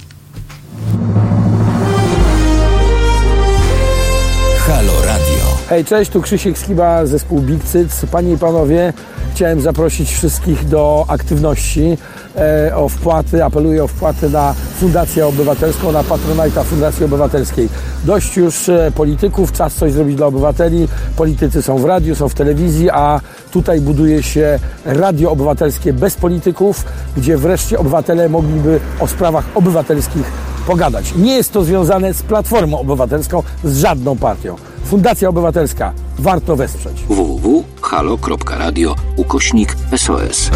Halo Radio. Hej, cześć, tu Krzysiek Skiba, zespół Big Cyc. Panie i panowie, chciałem zaprosić wszystkich do aktywności, e, o wpłaty, apeluję o wpłaty na Fundację Obywatelską, na Patronajta Fundacji Obywatelskiej. Dość już e, polityków, czas coś zrobić dla obywateli. Politycy są w radiu, są w telewizji, a tutaj buduje się radio obywatelskie bez polityków, gdzie wreszcie obywatele mogliby o sprawach obywatelskich pogadać. Nie jest to związane z Platformą Obywatelską, z żadną partią. Fundacja Obywatelska. Warto wesprzeć. www.halo.radio ukośnik SOS.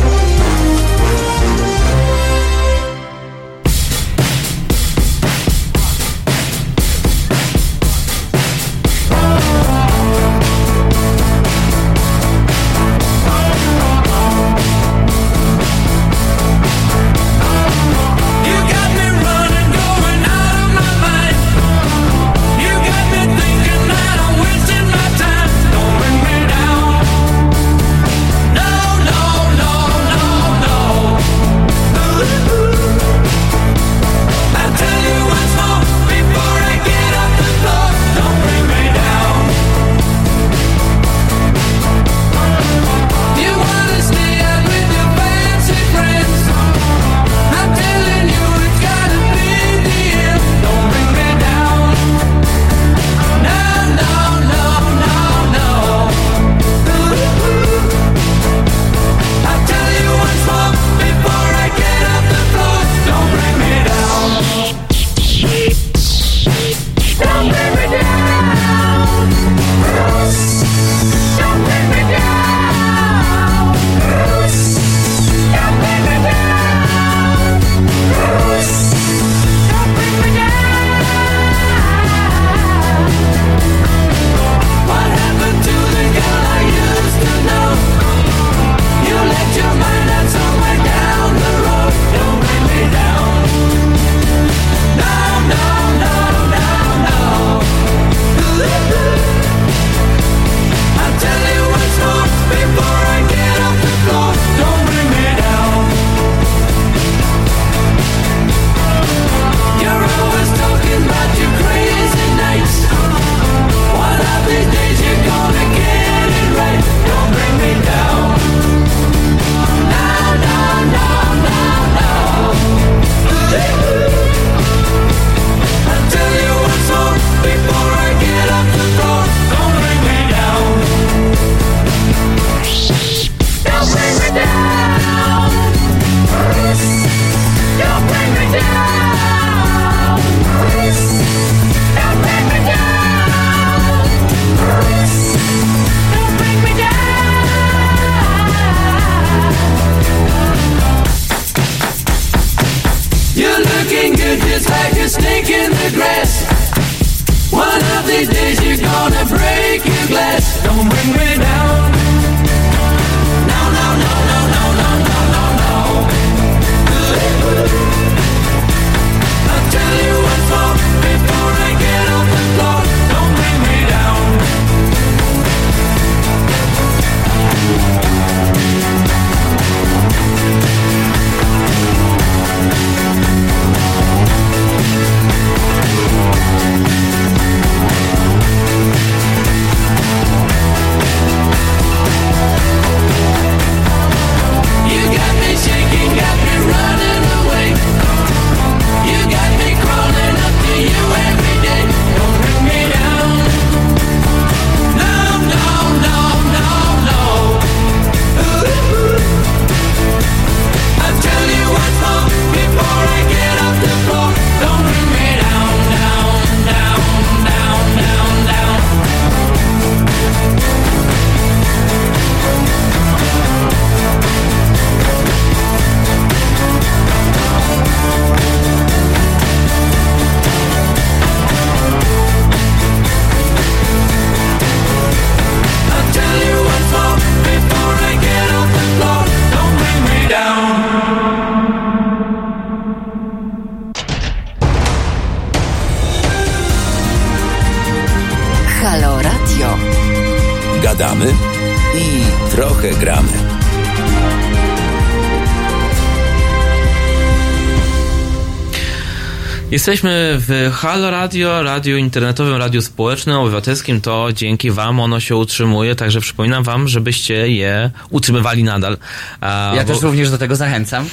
Jesteśmy w Halo Radio, radiu internetowym, radiu społecznym, obywatelskim. To dzięki Wam ono się utrzymuje, także przypominam Wam, żebyście je utrzymywali nadal. A, Ja bo- też również do tego zachęcam.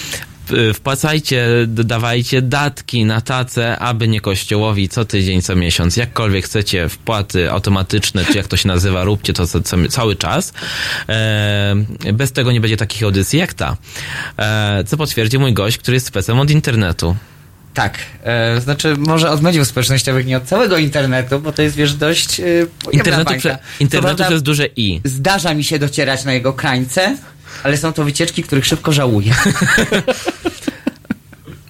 wpłacajcie, dodawajcie datki na tacę, aby nie kościołowi co tydzień, co miesiąc. Jakkolwiek chcecie wpłaty automatyczne, czy jak to się nazywa, róbcie to co, co, cały czas. E, bez tego nie będzie takich audycji jak ta. E, co potwierdzi mój gość, który jest specem od internetu. Tak, e, znaczy może od mediów społecznościowych, nie od całego internetu, bo to jest wiesz dość e, Internetu, prze, internetu prawda, przez duże i. Zdarza mi się docierać na jego krańce, ale są to wycieczki, których szybko żałuję.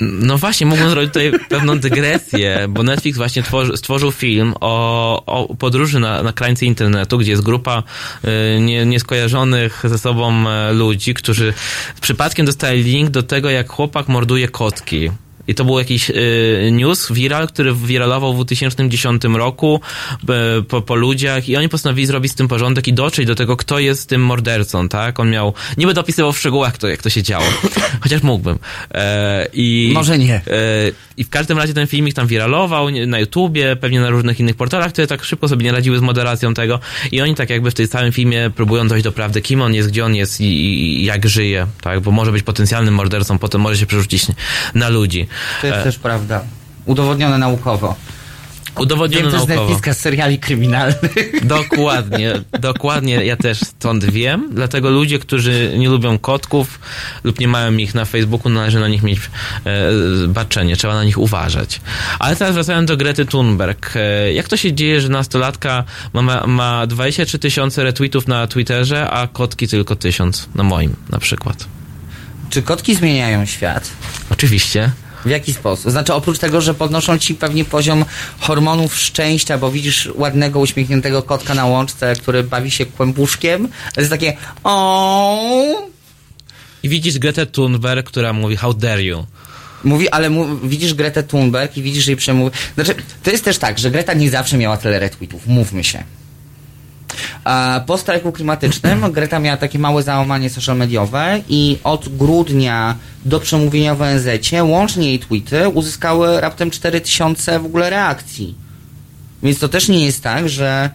No właśnie, mógłbym zrobić tutaj pewną dygresję, bo Netflix właśnie tworzy, stworzył film o, o podróży na, na krańce internetu, gdzie jest grupa y, nie, nieskojarzonych ze sobą e, ludzi, którzy przypadkiem dostali link do tego, jak chłopak morduje kotki. I to był jakiś y, news, viral, który wiralował w 2010 roku y, po, po ludziach i oni postanowili zrobić z tym porządek i dotrzeć do tego, kto jest tym mordercą, tak? On miał, nie będę opisywał w szczegółach, to, jak to się działo, chociaż mógłbym. E, i, Może nie. E, I w każdym razie ten filmik tam wiralował na YouTubie, pewnie na różnych innych portalach, które tak szybko sobie nie radziły z moderacją tego i oni tak jakby w tym całym filmie próbują dojść do prawdy, kim on jest, gdzie on jest i, i jak żyje, tak? Bo może być potencjalnym mordercą, potem może się przerzucić na ludzi. To jest E, też prawda. Udowodnione naukowo. Udowodnione Wiem też naukowo. Netflixa z seriali kryminalnych. Dokładnie, dokładnie, ja też stąd wiem, dlatego ludzie, którzy nie lubią kotków lub nie mają ich na Facebooku, należy na nich mieć e, baczenie, trzeba na nich uważać. Ale teraz wracając do Grety Thunberg. E, jak to się dzieje, że nastolatka ma, ma 23 tysiące retweetów na Twitterze, a kotki tylko tysiąc, na moim na przykład? Czy kotki zmieniają świat? Oczywiście. W jaki sposób? Znaczy, oprócz tego, że podnoszą ci pewnie poziom hormonów szczęścia, bo widzisz ładnego, uśmiechniętego kotka na łączce, który bawi się kłębuszkiem, to jest takie o. I widzisz Gretę Thunberg, która mówi how dare you. Mówi, ale mu, widzisz Gretę Thunberg i widzisz jej przemówi. Znaczy, to jest też tak, że Greta nie zawsze miała tyle retweetów, mówmy się. Po strajku klimatycznym Greta miała takie małe załamanie social mediowe i od grudnia do przemówienia w ONZ łącznie jej tweety uzyskały raptem 4000 w ogóle reakcji. Więc to też nie jest tak, że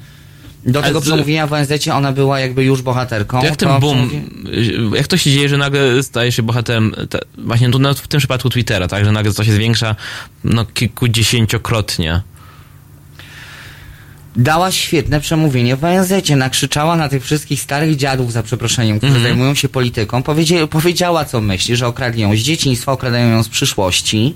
do tego przemówienia w ONZ jak była jakby już bohaterką. Jak ten to boom, przemówi- jak to się dzieje, że nagle staje się bohaterem, te, właśnie tu, no, w tym przypadku Twittera, tak, że nagle to się zwiększa no, kilkudziesięciokrotnie. Dała świetne przemówienie w ONZ, nakrzyczała na tych wszystkich starych dziadów, za przeproszeniem, którzy Mhm. zajmują się polityką, powiedzie, powiedziała co myśli, że okradli ją z dzieciństwa, okradają ją z przyszłości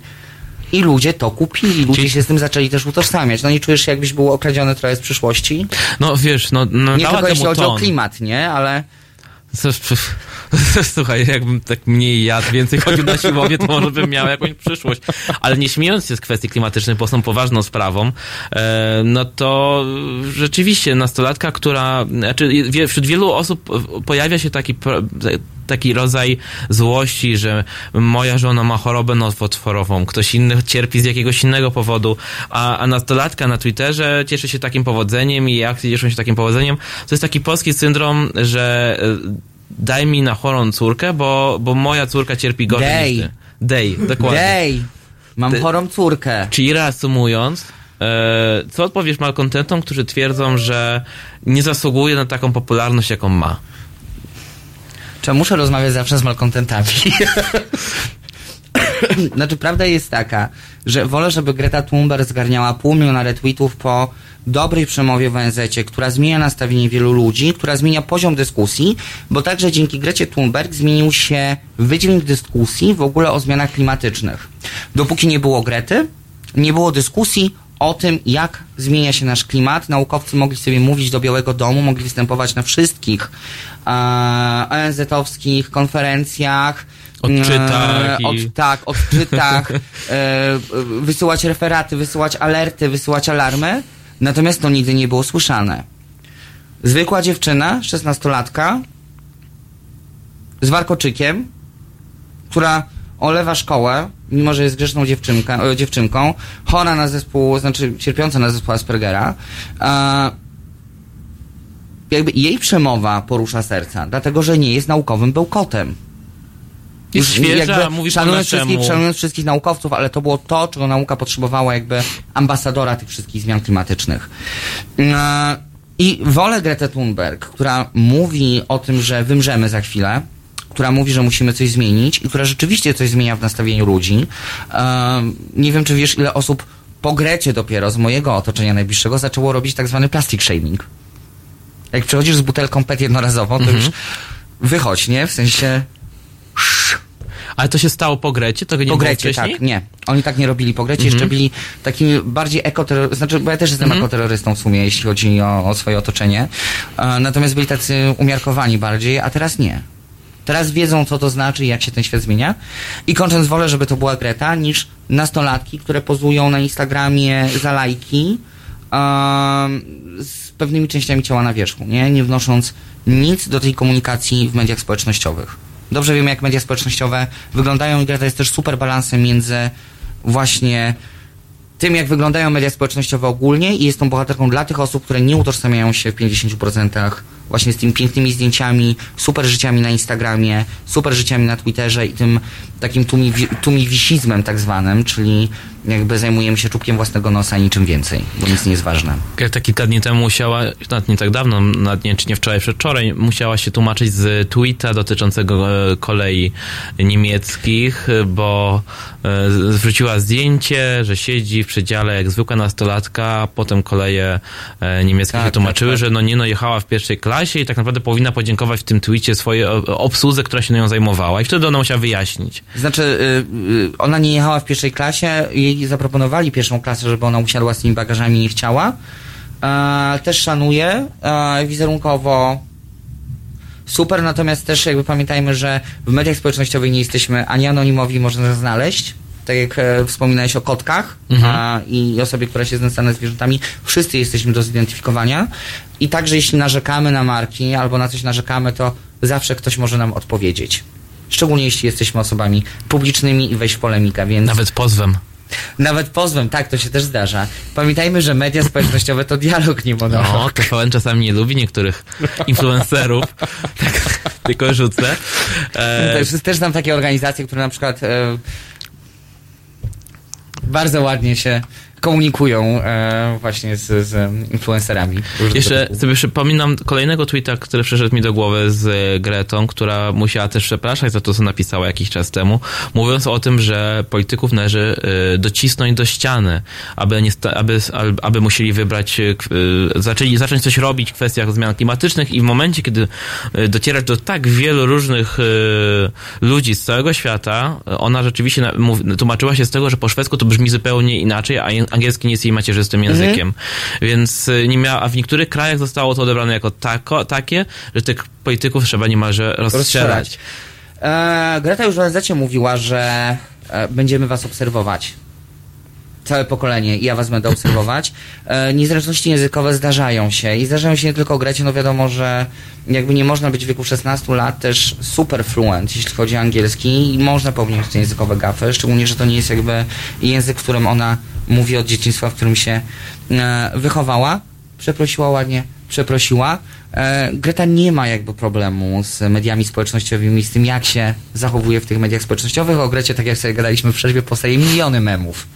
i ludzie to kupili, ludzie się z tym zaczęli też utożsamiać. No nie czujesz się jakbyś był okradziony trochę z przyszłości? No wiesz, no, no nie tylko jeśli chodzi o klimat, nie? Ale... Co- pff, Słuchaj, jakbym tak mniej jadł, więcej chodził na siłownię, to może bym miał jakąś przyszłość. Ale nie śmiejąc się z kwestii klimatycznych, bo są poważną sprawą, e, no to rzeczywiście nastolatka, która, znaczy wśród wielu osób pojawia się taki, taki rodzaj złości, że moja żona ma chorobę nowotworową, ktoś inny cierpi z jakiegoś innego powodu, a, a nastolatka na Twitterze cieszy się takim powodzeniem i akcje cieszą się takim powodzeniem. To jest taki polski syndrom, że e, daj mi na chorą córkę, bo, bo moja córka cierpi gorzej Dej. niż ty. Dej, dokładnie. Dej! Mam Ty- chorą córkę. Czyli reasumując, e, co odpowiesz malkontentom, którzy twierdzą, że nie zasługuje na taką popularność, jaką ma? Czy muszę rozmawiać zawsze z malkontentami? znaczy, prawda jest taka, że wolę, żeby Greta Thunberg zgarniała pół miliona retweetów po dobrej przemowie w ONZ, która zmienia nastawienie wielu ludzi, która zmienia poziom dyskusji, bo także dzięki Grecie Thunberg zmienił się wydźwięk dyskusji w ogóle o zmianach klimatycznych. Dopóki nie było Grety, nie było dyskusji o tym, jak zmienia się nasz klimat. Naukowcy mogli sobie mówić do Białego Domu, mogli występować na wszystkich e, ONZ-owskich konferencjach. Odczytach e, i- Od, tak, odczytach, e, wysyłać referaty, wysyłać alerty, wysyłać alarmy. Natomiast to nigdy nie było słyszane. Zwykła dziewczyna, szesnastolatka, z warkoczykiem, która olewa szkołę, mimo że jest grzeczną dziewczynka, e, dziewczynką, chora na zespół, znaczy cierpiąca na zespół Aspergera, e, jakby jej przemowa porusza serca, dlatego że nie jest naukowym bełkotem. Jest świeża, mówi po szanując wszystkich, szanując wszystkich naukowców, ale to było to, czego nauka potrzebowała jakby ambasadora tych wszystkich zmian klimatycznych. E, I wolę Gretę Thunberg, która mówi o tym, że wymrzemy za chwilę, która mówi, że musimy coś zmienić i która rzeczywiście coś zmienia w nastawieniu ludzi. E, nie wiem, czy wiesz, ile osób po Grecie dopiero z mojego otoczenia najbliższego zaczęło robić tak zwany plastic shaming. Jak przychodzisz z butelką PET jednorazową, to Mhm. już wychodź, nie? W sensie... Ale to się stało po Grecie? To nie Po Grecie, wcześniej? tak, nie. Oni tak nie robili po Grecie, Mhm. jeszcze byli takimi bardziej ekoterrorystami, znaczy, bo ja też jestem Mhm. ekoterrorystą w sumie, jeśli chodzi o, o swoje otoczenie, e, natomiast byli tacy umiarkowani bardziej, a teraz nie. Teraz wiedzą, co to znaczy i jak się ten świat zmienia. I kończąc, wolę, żeby to była Greta, niż nastolatki, które pozują na Instagramie za lajki z pewnymi częściami ciała na wierzchu, nie? Nie wnosząc nic do tej komunikacji w mediach społecznościowych. Dobrze wiemy, jak media społecznościowe wyglądają i Greta jest też super balansem między właśnie tym, jak wyglądają media społecznościowe ogólnie i jest tą bohaterką dla tych osób, które nie utożsamiają się w 50% właśnie z tymi pięknymi zdjęciami, super życiami na Instagramie, super życiami na Twitterze i tym takim tumi, tumiwisizmem tak zwanym, czyli jakby zajmujemy się czubkiem własnego nosa i niczym więcej, bo nic nie jest ważne. Greta kilka dni temu musiała, nawet nie tak dawno, nawet nie, czy nie wczoraj, przedwczoraj, musiała się tłumaczyć z tweeta dotyczącego e, kolei niemieckich, bo e, zwróciła zdjęcie, że siedzi w przedziale jak zwykła nastolatka, a potem koleje e, niemieckie Tak, się tłumaczyły, tak, tak. że no nie no, jechała w pierwszej klasie i tak naprawdę powinna podziękować w tym tweetie swojej o- obsłudze, która się nią zajmowała i wtedy ona musiała wyjaśnić. Znaczy, y, y, ona nie jechała w pierwszej klasie, jej zaproponowali pierwszą klasę, żeby ona usiadła z tymi bagażami nie chciała. E, też szanuję, e, wizerunkowo super, natomiast też jakby pamiętajmy, że w mediach społecznościowych nie jesteśmy ani anonimowi, można znaleźć. Tak jak e, wspominałeś o kotkach Mhm. a, i osobie, która się znęca z zwierzętami, wszyscy jesteśmy do zidentyfikowania. I także jeśli narzekamy na marki albo na coś narzekamy, to zawsze ktoś może nam odpowiedzieć. Szczególnie jeśli jesteśmy osobami publicznymi i wejść w polemikę, więc... Nawet pozwem. Nawet pozwem, tak, to się też zdarza. Pamiętajmy, że media społecznościowe to dialog, nie monolog. No, TVN czasami nie lubi niektórych influencerów. tak, tylko rzucę. E, Też, też znam takie organizacje, które na przykład e, bardzo ładnie się komunikują e, właśnie z, z influencerami. Jeszcze sobie przypominam kolejnego tweeta, który przyszedł mi do głowy z Gretą, która musiała też przepraszać za to, co napisała jakiś czas temu, mówiąc o tym, że polityków należy e, docisnąć do ściany, aby, nie sta, aby, aby musieli wybrać, e, e, zaczęli, zacząć coś robić w kwestiach zmian klimatycznych i w momencie, kiedy docierasz do tak wielu różnych ludzi z całego świata, ona rzeczywiście tłumaczyła się z tego, że po szwedzku to brzmi zupełnie inaczej, a, angielski nie jest jej macierzystym Mhm. językiem. Więc y, nie miała, a w niektórych krajach zostało to odebrane jako tako, takie, że tych polityków trzeba niemalże rozstrzelać. E, Greta już w ONZ mówiła, że e, będziemy was obserwować. Całe pokolenie i ja was będę obserwować. E, niezręczności językowe zdarzają się i zdarzają się nie tylko Grecie, no wiadomo, że jakby nie można być w wieku 16 lat też super fluent, jeśli chodzi o angielski i można popełnić te językowe gafy, szczególnie, że to nie jest jakby język, w którym ona mówi od dzieciństwa, w którym się e, wychowała. Przeprosiła ładnie, przeprosiła. E, Greta nie ma jakby problemu z mediami społecznościowymi, z tym jak się zachowuje w tych mediach społecznościowych. O Grecie, tak jak sobie gadaliśmy w przerwie, powstaje miliony memów,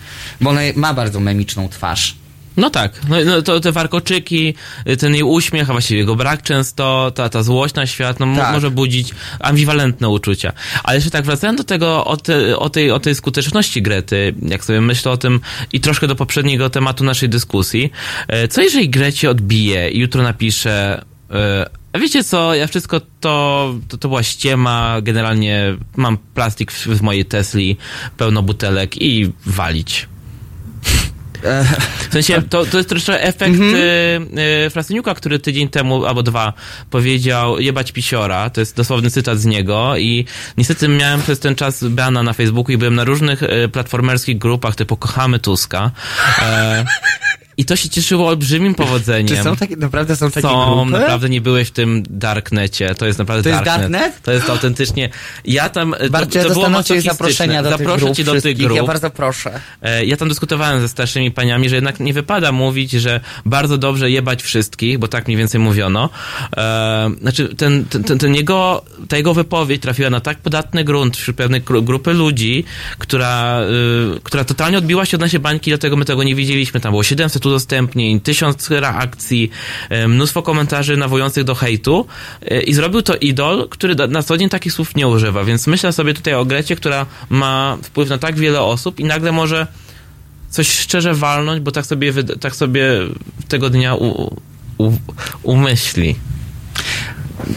bo ona ma bardzo memiczną twarz. No tak, no, no to te warkoczyki, y, ten jej uśmiech, a właściwie jego brak często, ta, ta złość na świat, no Tak. może budzić ambiwalentne uczucia. Ale jeszcze tak wracając do tego, o, te, o, tej, o tej skuteczności Grety, jak sobie myślę o tym i troszkę do poprzedniego tematu naszej dyskusji, e, co jeżeli Grecie odbije i jutro napisze, e, a wiecie co, ja wszystko to, to, to była ściema, generalnie mam plastik w, w mojej Tesli, pełno butelek i walić. W sensie, to, to jest troszkę efekt Mhm. y, y, Frasyniuka, który tydzień temu albo dwa powiedział jebać pisiora, to jest dosłowny cytat z niego. I niestety miałem przez ten czas bana na Facebooku i byłem na różnych y, platformerskich grupach typu Kochamy Tuska. E, i to się cieszyło olbrzymim powodzeniem. Czy są takie, naprawdę są takie Są, grupy? naprawdę nie byłeś w tym darknecie. To jest naprawdę To jest darknet. To jest autentycznie. Ja tam. to- Bardzo to, ja było zaproszenia do tych Zaproszę grup cię do tych grup. Ja bardzo proszę. E, Ja tam dyskutowałem ze starszymi paniami, że jednak nie wypada mówić, że bardzo dobrze jebać wszystkich, bo tak mniej więcej mówiono. E, znaczy, ten, ten, ten, jego, ta jego wypowiedź trafiła na tak podatny grunt wśród pewnej gru- grupy ludzi, która, y, która totalnie odbiła się od naszej bańki, dlatego my tego nie widzieliśmy. Tam było 700 udostępnień, 1000 reakcji, e, mnóstwo komentarzy nawołujących do hejtu e, i zrobił to idol, który na co dzień takich słów nie używa, więc myślę sobie tutaj o Grecie, która ma wpływ na tak wiele osób i nagle może coś szczerze walnąć, bo tak sobie, tak sobie tego dnia u, u, umyśli.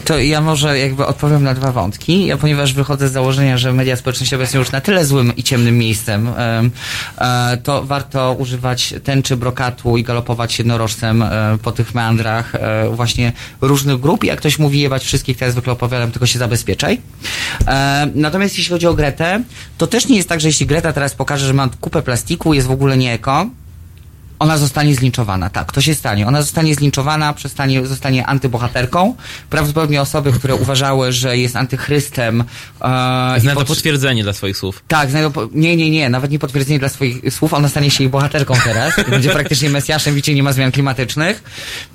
To ja może jakby odpowiem na dwa wątki, ja, ponieważ wychodzę z założenia, że media społecznościowe są już na tyle złym i ciemnym miejscem, em, e, to warto używać tęczy, brokatu i galopować jednorożcem e, po tych meandrach e, właśnie różnych grup. Jak ktoś mówi jebać wszystkich, ja zwykle opowiadam, tylko się zabezpieczaj. Natomiast jeśli chodzi o Gretę, to też nie jest tak, że jeśli Greta teraz pokaże, że ma kupę plastiku, jest w ogóle nie eko, ona zostanie zlinczowana, tak, to się stanie. Ona zostanie zlinczowana, przestanie, zostanie antybohaterką. Prawdopodobnie osoby, które uważały, że jest antychrystem. E, Znajdą pot- potwierdzenie dla swoich słów. tak, znajdą. Po- nie, nie, nie, nawet nie potwierdzenie dla swoich słów. Ona stanie się jej bohaterką teraz. Będzie praktycznie mesjaszem, widzicie, nie ma zmian klimatycznych.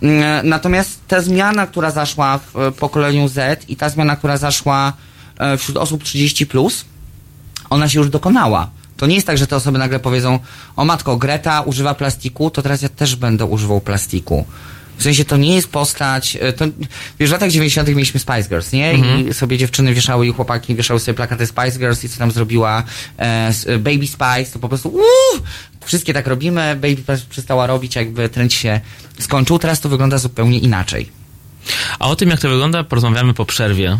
Mm, Natomiast ta zmiana, która zaszła w e, pokoleniu Z i ta zmiana, która zaszła e, wśród osób 30, plus, ona się już dokonała. To nie jest tak, że te osoby nagle powiedzą, o matko, Greta używa plastiku, to teraz ja też będę używał plastiku. W sensie to nie jest postać, e, to, wiesz, w latach 90. mieliśmy Spice Girls, nie? Mhm. I sobie dziewczyny wieszały i chłopaki wieszały sobie plakaty Spice Girls i co tam zrobiła e, e, Baby Spice, to po prostu uuu, wszystkie tak robimy, Baby Spice przestała robić, jakby trend się skończył, teraz to wygląda zupełnie inaczej. A o tym, jak to wygląda, porozmawiamy po przerwie.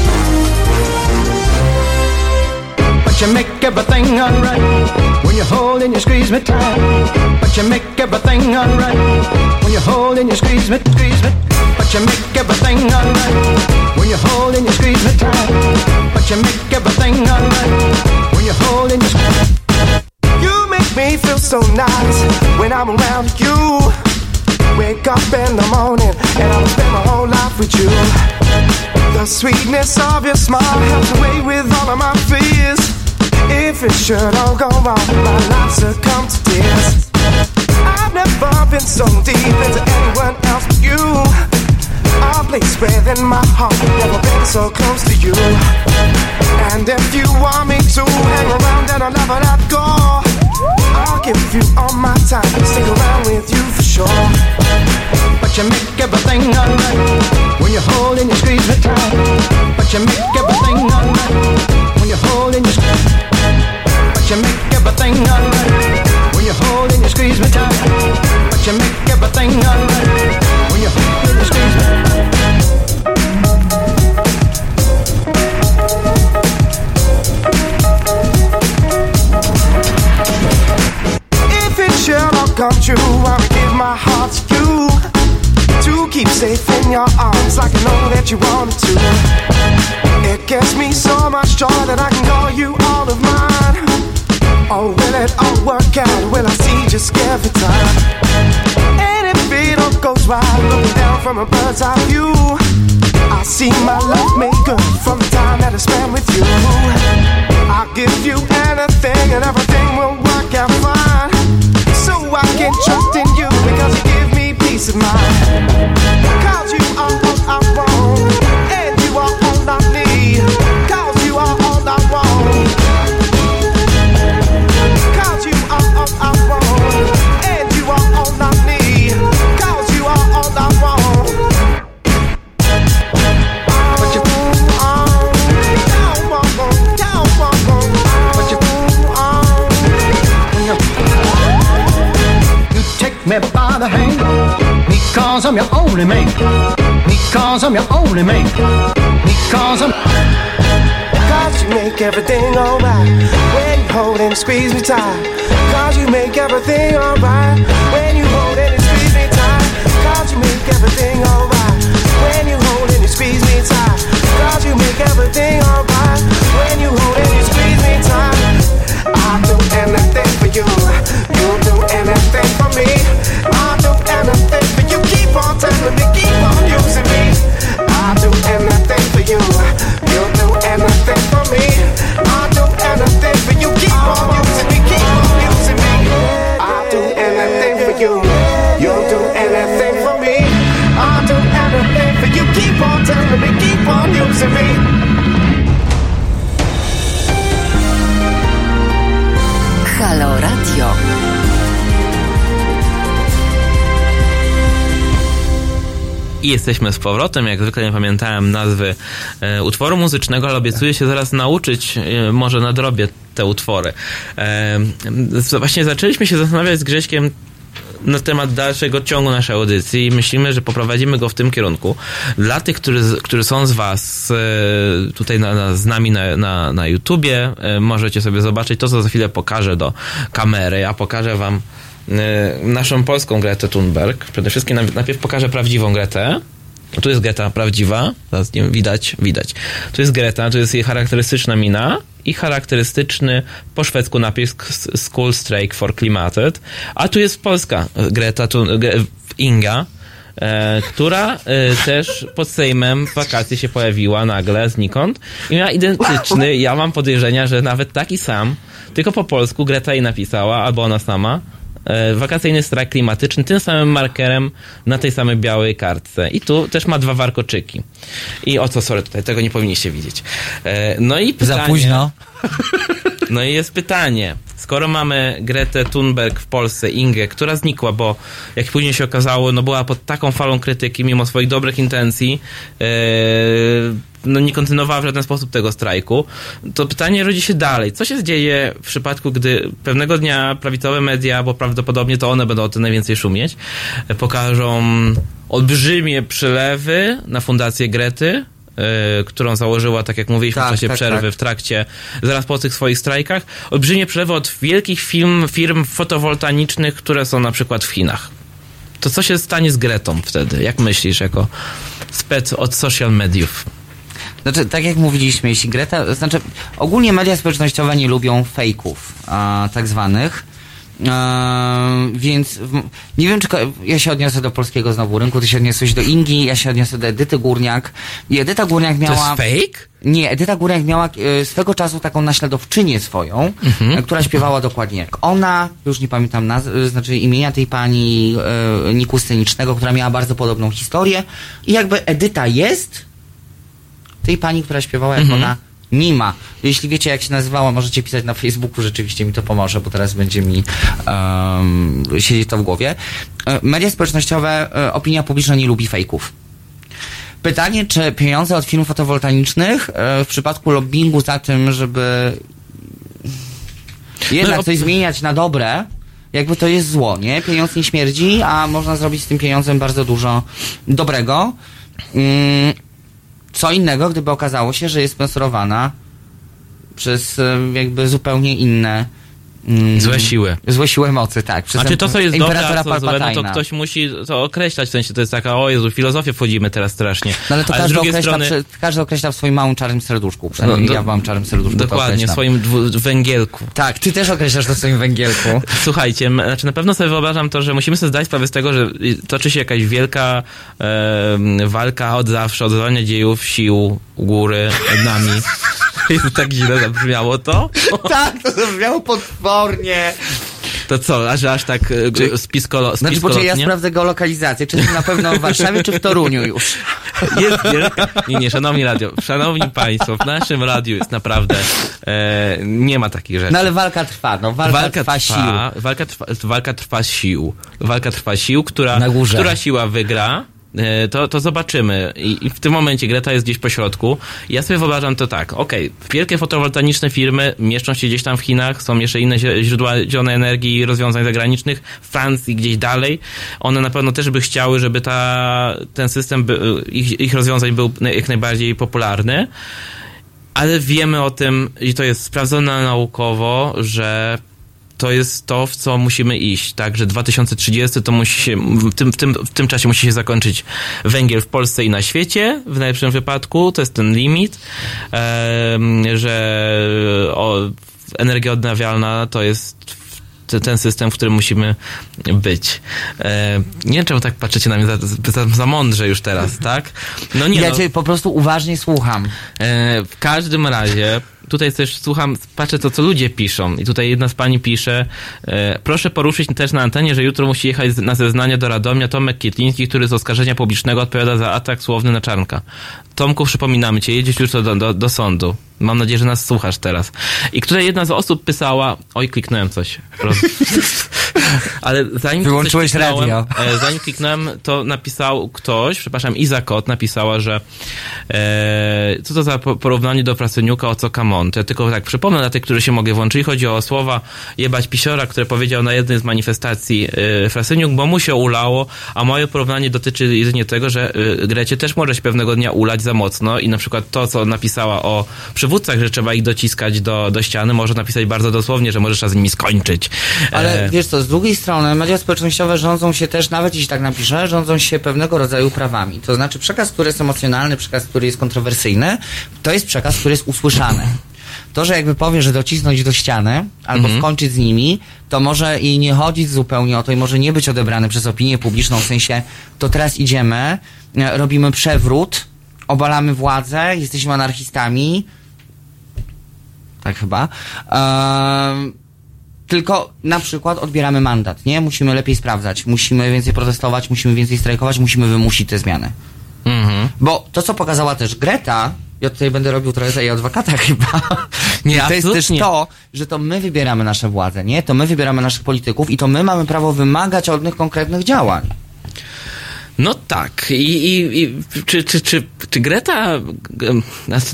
You make everything alright when you hold and you squeeze me tight. But you make everything alright when you hold and you squeeze me, squeeze me. But you make everything alright when you hold and you squeeze me tight. But you make everything alright when you hold and you squeeze. You make me feel so nice when I'm around you. Wake up in the morning and I'll spend my whole life with you. The sweetness of your smile helps away with all of my fears. If it should all go wrong, my life succumb to tears. I've never been so deep into anyone else but you. A place within my heart, never been so close to you. And if you want me to hang around and I'll never let go, I'll give you all my time, stick around with you for sure. But you make everything alright when you hold and you squeeze me tight. But you make everything alright when you hold and you squeeze. When you hold and you squeeze me tight. But you make everything when you hold and you squeeze me. If it shall all come true, I'll give my heart to you. To keep safe in your arms like I know that you wanted to. It gives me so much joy that I can call you all of mine. Oh, will it all work out? Will I see just every time? And if it all goes right, looking down from a bird's eye view, I see my love good from the time that I spent with you. I'll give you anything and everything will work out fine. So I can trust in you because you give me peace of mind. Cause you are all I want, me by the hand because I'm your only mate. Because I'm your only mate. Because I'm. Cause you make everything alright when you hold and squeeze me tight. Cause you make everything alright jesteśmy z powrotem. Jak zwykle nie pamiętałem nazwy e, utworu muzycznego, ale obiecuję się zaraz nauczyć, e, może nadrobię te utwory. E, właśnie zaczęliśmy się zastanawiać z Grześkiem na temat dalszego ciągu naszej audycji i myślimy, że poprowadzimy go w tym kierunku. Dla tych, którzy, którzy są z Was e, tutaj na, na, z nami na, na, na YouTubie, e, możecie sobie zobaczyć to, co za chwilę pokażę do kamery. Ja pokażę Wam naszą polską Gretę Thunberg. Przede wszystkim najp- najpierw pokażę prawdziwą Gretę. Tu jest Greta prawdziwa, zaraz nie widać, widać. Tu jest Greta, tu jest jej charakterystyczna mina i charakterystyczny po szwedzku napis School Strike for Climated, a tu jest Polska Greta, tu, Gre- Inga, e, która e, też pod Sejmem wakacje się pojawiła nagle znikąd i miała identyczny, ja mam podejrzenia, że nawet taki sam, tylko po polsku Greta jej napisała, albo ona sama, wakacyjny strajk klimatyczny tym samym markerem na tej samej białej kartce. I tu też ma dwa warkoczyki. I o co, sorry, tutaj tego nie powinniście widzieć. E, No i pytanie... Za późno. No i jest pytanie. Skoro mamy Gretę Thunberg w Polsce, Ingę, która znikła, bo jak później się okazało, no była pod taką falą krytyki, mimo swoich dobrych intencji, e, no nie kontynuowała w żaden sposób tego strajku, to pytanie rodzi się dalej. Co się dzieje w przypadku, gdy pewnego dnia prawicowe media, bo prawdopodobnie to one będą o tym najwięcej szumieć, pokażą olbrzymie przelewy na fundację Grety, którą założyła, tak jak mówiliśmy Tak, w czasie tak, przerwy, tak. w trakcie, zaraz po tych swoich strajkach, olbrzymie przelewy od wielkich firm, firm fotowoltaicznych, które są na przykład w Chinach. To co się stanie z Gretą wtedy? Jak myślisz, jako spec od social mediów? Znaczy, tak jak mówiliśmy, jeśli Greta, znaczy ogólnie media społecznościowe nie lubią fejków, a, tak zwanych. Eee, więc w, nie wiem, czy ja się odniosę do polskiego znowu rynku, ty się odniosłeś do Indii, ja się odniosę do Edyty Górniak. I Edyta Górniak To miała... jest fake? Nie, Edyta Górniak miała e, swego czasu taką naśladowczynię swoją, Mhm. e, która śpiewała dokładnie jak ona, już nie pamiętam naz- e, znaczy imienia tej pani e, Niku Scenicznego, która miała bardzo podobną historię. I jakby Edyta jest tej pani, która śpiewała jak Mhm. ona nie ma. Jeśli wiecie, jak się nazywała, możecie pisać na Facebooku, rzeczywiście mi to pomoże, bo teraz będzie mi um, siedzieć to w głowie. E, Media społecznościowe, e, opinia publiczna nie lubi fejków. Pytanie, czy pieniądze od firm fotowoltaicznych e, w przypadku lobbingu za tym, żeby jednak No, coś zmieniać na dobre, jakby to jest zło, nie? Pieniądz nie śmierdzi, a można zrobić z tym pieniądzem bardzo dużo dobrego. Mm, co innego, gdyby okazało się, że jest sponsorowana przez jakby zupełnie inne mm, Złe siły. Złe siły mocy, tak. Przez A czy to, co jest dobre, a co złe, no to ktoś musi to określać, w sensie to jest taka, o Jezu, filozofię wchodzimy teraz strasznie. No ale to z każdy, określa, strony... przy, każdy określa w swoim małym czarnym serduszku. Przynajmniej No, do- ja w małym czarnym serduszku Dokładnie, określam. swoim węgielku. Tak, ty też określasz to w swoim węgielku. Słuchajcie, znaczy na pewno sobie wyobrażam to, że musimy sobie zdać sprawę z tego, że toczy się jakaś wielka e, walka od zawsze, od dziejów, sił góry nad nami. I tak źle zabrzmiało to? tak, to zabrzmiało potwornie. To co, aż, aż tak e, spiskolo, Znaczy, poczekaj, ja sprawdzę geolokalizację. Czy to na pewno w Warszawie, czy w Toruniu już? Jest wielka... Nie, nie, szanowni radio, szanowni państwo, w naszym radiu jest naprawdę, e, nie ma takich rzeczy. No ale walka trwa, no walka, trwa, sił. Walka trwa, walka trwa sił. Walka trwa sił, która, Na górze. która siła wygra. E, To, to zobaczymy. I, I w tym momencie Greta jest gdzieś po środku. Ja sobie wyobrażam to tak. Okej, wielkie fotowoltaiczne firmy mieszczą się gdzieś tam w Chinach, są jeszcze inne źródła zielonej energii i rozwiązań zagranicznych, w Francji, gdzieś dalej. One na pewno też by chciały, żeby ta, ten system by, ich, ich rozwiązań był jak najbardziej popularny. Ale wiemy o tym, i to jest sprawdzone naukowo, że to jest to, w co musimy iść, tak, że 2030 to musi się, w tym, w tym, w tym czasie musi się zakończyć węgiel w Polsce i na świecie, w najlepszym wypadku, to jest ten limit, że o, energia odnawialna to jest ten system, w którym musimy być. Nie wiem, czemu tak patrzycie na mnie za, za, za mądrze już teraz, tak? No nie, ja no. cię po prostu uważnie słucham. E, w każdym razie, tutaj też słucham, patrzę to, co ludzie piszą. I tutaj jedna z pani pisze, e, proszę poruszyć też na antenie, że jutro musi jechać na zeznania do Radomia Tomek Kietliński, który z oskarżenia publicznego odpowiada za atak słowny na Czarnka. Tomku, przypominamy cię, jedziesz jutro do, do, do sądu. Mam nadzieję, że nas słuchasz teraz. I tutaj jedna z osób pisała, oj, kliknąłem coś. Roz... Ale zanim Wyłączyłeś coś radio. E, zanim kliknąłem, to napisał ktoś, przepraszam, Iza Kot napisała, że e, co to za po- porównanie do Frasyniuka, o co Kamon. To ja tylko tak przypomnę dla tych, którzy się mogę włączyć. Chodzi o słowa jebać pisiora, które powiedział na jednej z manifestacji e, Frasyniuk, bo mu się ulało, a moje porównanie dotyczy jedynie tego, że e, Grecie też może się pewnego dnia ulać za mocno i na przykład to, co napisała o przywódcach, że trzeba ich dociskać do, do ściany, może napisać bardzo dosłownie, że może trzeba z nimi skończyć. Ale E, wiesz co, z drugiej strony media społecznościowe rządzą się też, nawet jeśli tak napiszę, rządzą się pewnego rodzaju prawami. To znaczy przekaz, który jest emocjonalny, przekaz, który jest kontrowersyjny, to jest przekaz, który jest usłyszany. To, że jakby powie, że docisnąć do ściany albo Mhm. skończyć z nimi, to może i nie chodzić zupełnie o to i może nie być odebrany przez opinię publiczną, w sensie to teraz idziemy, e, robimy przewrót, obalamy władzę, jesteśmy anarchistami, tak chyba. Ehm, tylko na przykład odbieramy mandat, nie? Musimy lepiej sprawdzać, musimy więcej protestować, musimy więcej strajkować, musimy wymusić te zmiany. Mhm. Bo to, co pokazała też Greta, ja tutaj będę robił trochę za jej adwokata chyba, Nie, to jest też to, że to my wybieramy nasze władze, nie? To my wybieramy naszych polityków i to my mamy prawo wymagać od nich konkretnych działań. No tak. I, i, i czy, czy, czy, czy Greta.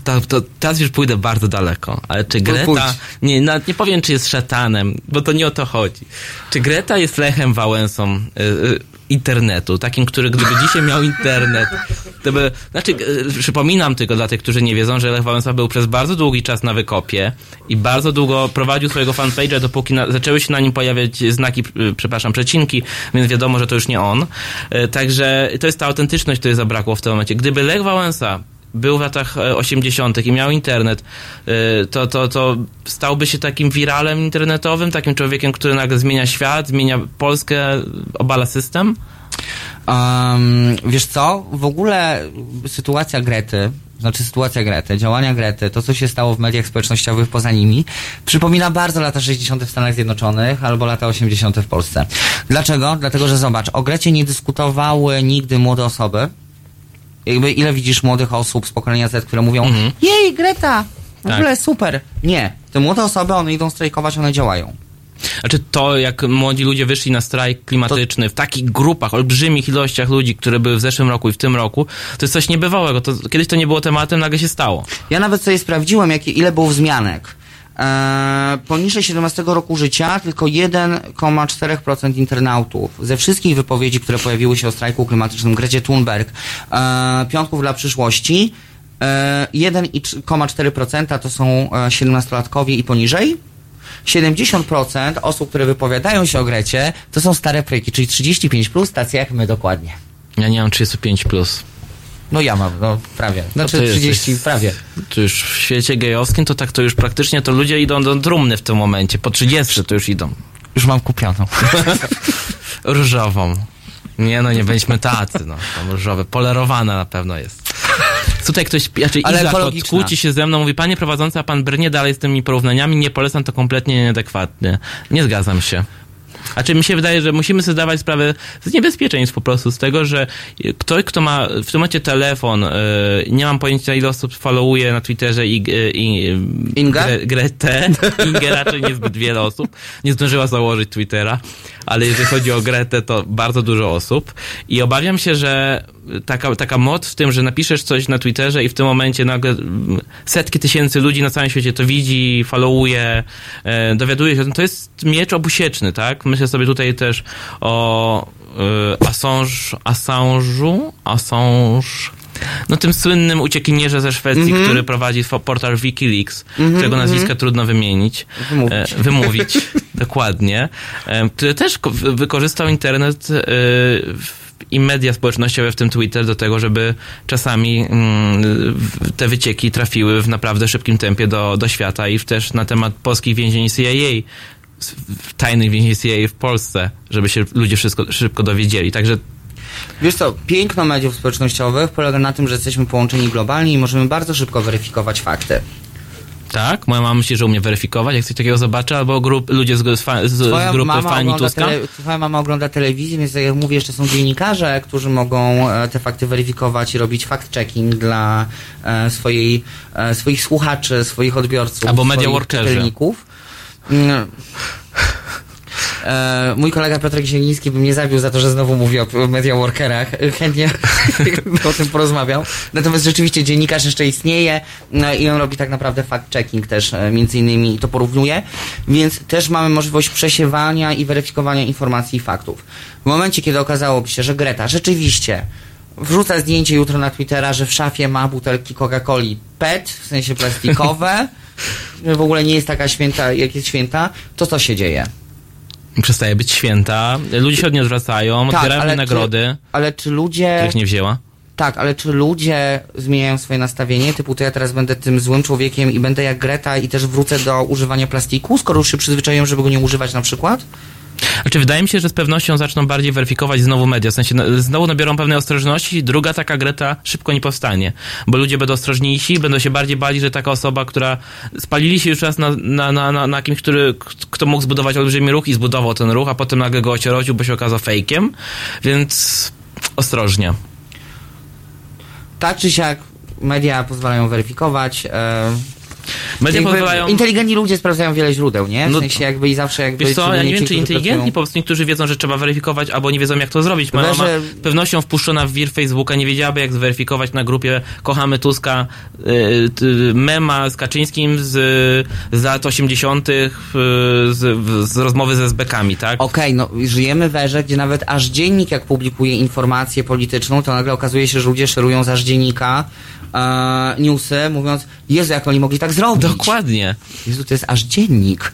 To, to, teraz już pójdę bardzo daleko, ale czy pójdź. Greta. Nie, nie powiem, czy jest szatanem, bo to nie o to chodzi. Czy Greta jest Lechem Wałęsą y, y, internetu, takim, który gdyby dzisiaj miał internet, to by. Znaczy, y, przypominam tylko dla tych, którzy nie wiedzą, że Lech Wałęsa był przez bardzo długi czas na wykopie i bardzo długo prowadził swojego fanpage'a, dopóki na, zaczęły się na nim pojawiać znaki, y, przepraszam, przecinki, więc wiadomo, że to już nie on. Y, Także to jest ta autentyczność, której zabrakło w tym momencie. Gdyby Lech Wałęsa był w latach e, 80. i miał internet, e, to, to, to stałby się takim wiralem internetowym, takim człowiekiem, który nagle zmienia świat, zmienia Polskę, obala system? Um, wiesz co, w ogóle sytuacja Grety, znaczy sytuacja Grety, działania Grety, to co się stało w mediach społecznościowych poza nimi, przypomina bardzo lata 60. w Stanach Zjednoczonych albo lata 80. w Polsce. Dlaczego? Dlatego, że zobacz, o Grecie nie dyskutowały nigdy młode osoby. Jakby ile widzisz młodych osób z pokolenia Z, które mówią, jej Greta, w Tak. ogóle super. Nie. Te młode osoby, one idą strajkować, one działają. Znaczy to, jak młodzi ludzie wyszli na strajk klimatyczny w takich grupach, olbrzymich ilościach ludzi, które były w zeszłym roku i w tym roku, to jest coś niebywałego. To, kiedyś to nie było tematem, nagle się stało. Ja nawet sobie sprawdziłem, jakie, ile było wzmianek. Eee, poniżej 17 roku życia tylko 1,4% internautów ze wszystkich wypowiedzi, które pojawiły się o strajku klimatycznym Grecie Thunberg, eee, piątków dla przyszłości, eee, 1,4% to są e, 17-latkowie i poniżej. 70% osób, które wypowiadają się o Grecie, to są stare pryki, czyli 35 plus, tacy jak my dokładnie. Ja nie mam 35 plus. No ja mam, no prawie. Znaczy ty 30, jesteś- prawie. To już w świecie gejowskim to tak to już praktycznie to ludzie idą do trumny w tym momencie. Po 30 to już idą. Już mam kupioną. Różową. Nie no, nie bądźmy tacy, no. Tam różowe. Polerowana na pewno jest. Tutaj ktoś, znaczy Ale Izak ekologiczna. kłóci się ze mną, mówi, panie prowadzący, a pan brnie dalej z tymi porównaniami, nie polecam, to kompletnie nieadekwatnie. Nie zgadzam się. Znaczy mi się wydaje, że musimy sobie zdawać sprawę z niebezpieczeństw po prostu, z tego, że ktoś, kto ma w tym momencie telefon, y, nie mam pojęcia ile osób followuje na Twitterze i, i, i Inga? Gre, Gretę, Ingę raczej niezbyt wiele osób, nie zdążyła założyć Twittera, ale jeżeli chodzi o Gretę, to bardzo dużo osób. I obawiam się, że taka, taka moc w tym, że napiszesz coś na Twitterze i w tym momencie nagle mm, setki tysięcy ludzi na całym świecie to widzi, followuje, e, dowiaduje się, o tym, to jest miecz obusieczny, tak? Myślę sobie tutaj też o e, Assange, Assange'u, Assange, no tym słynnym uciekinierze ze Szwecji, Mhm. który prowadzi portal Wikileaks, Mhm, którego mhm. nazwiska trudno wymienić. Wymówić. E, wymówić, dokładnie. E, który też ko- wy- wykorzystał internet e, i media społecznościowe, w tym Twitter, do tego, żeby czasami mm, te wycieki trafiły w naprawdę szybkim tempie do, do świata i też na temat polskich więzień CIA, tajnych więzień CIA w Polsce, żeby się ludzie wszystko szybko dowiedzieli. Także Wiesz co, piękno mediów społecznościowych polega na tym, że jesteśmy połączeni globalnie i możemy bardzo szybko weryfikować fakty. tak, moja mama myśli, że umie weryfikować, jak coś takiego zobaczy, albo grup, ludzie z, z, z, grupy fani Tuska. tele, twoja mama ogląda telewizję, więc tak jak mówię, jeszcze są dziennikarze, którzy mogą e, te fakty weryfikować i robić fact-checking dla e, swojej, e, swoich słuchaczy, swoich odbiorców, Albo media workerzy. Mm. E, mój kolega Piotr Zieliński by mnie zabił za to, że znowu mówię o media workerach. Chętnie o tym porozmawiał. Natomiast rzeczywiście dziennikarz jeszcze istnieje no, i on robi tak naprawdę fact-checking też e, między innymi i to porównuje. Więc też mamy możliwość przesiewania i weryfikowania informacji i faktów. W momencie, kiedy okazałoby się, że Greta rzeczywiście wrzuca zdjęcie jutro na Twittera, że w szafie ma butelki Coca-Coli PET, w sensie plastikowe, że w ogóle nie jest taka święta, jak jest święta, to co się dzieje? Przestaje być święta, ludzie się od niej odwracają, Tak, odbierają nagrody, Czy, ale czy ludzie... których nie wzięła. Tak, ale czy ludzie zmieniają swoje nastawienie? Typu to ja teraz będę tym złym człowiekiem i będę jak Greta i też wrócę do używania plastiku, skoro już się przyzwyczaiłem, żeby go nie używać na przykład? Znaczy, wydaje mi się, że z pewnością zaczną bardziej weryfikować znowu media. W sensie, no, znowu nabiorą pewnej ostrożności, druga taka Greta szybko nie powstanie. Bo ludzie będą ostrożniejsi, będą się bardziej bali, że taka osoba, która spalili się już raz na, na, na, na, na kimś, który, kto mógł zbudować olbrzymi ruch i zbudował ten ruch, a potem nagle go ocierodził, bo się okazał fejkiem. Więc ostrożnie. Tak czy siak media pozwalają weryfikować. E, Media jakby Inteligentni ludzie sprawdzają wiele źródeł, nie? W No sensie jakby i zawsze jakby... Wiesz co, ja nie wiem, czy inteligentni, pracują- po prostu niektórzy wiedzą, że trzeba weryfikować, albo nie wiedzą, jak to zrobić. Moja mama że- z pewnością wpuszczona w wir Facebooka nie wiedziałaby, jak zweryfikować na grupie Kochamy Tuska y, mema z Kaczyńskim z, z lat 80. y, z, z rozmowy ze SB-kami, tak? Okej, no żyjemy w erze, gdzie nawet aż dziennik jak publikuje informację polityczną, to nagle okazuje się, że ludzie szerują z aż dziennika e, newsy, mówiąc, Jezu, jak oni mogli tak zrobić? Dokładnie. Jezu, to jest aż dziennik.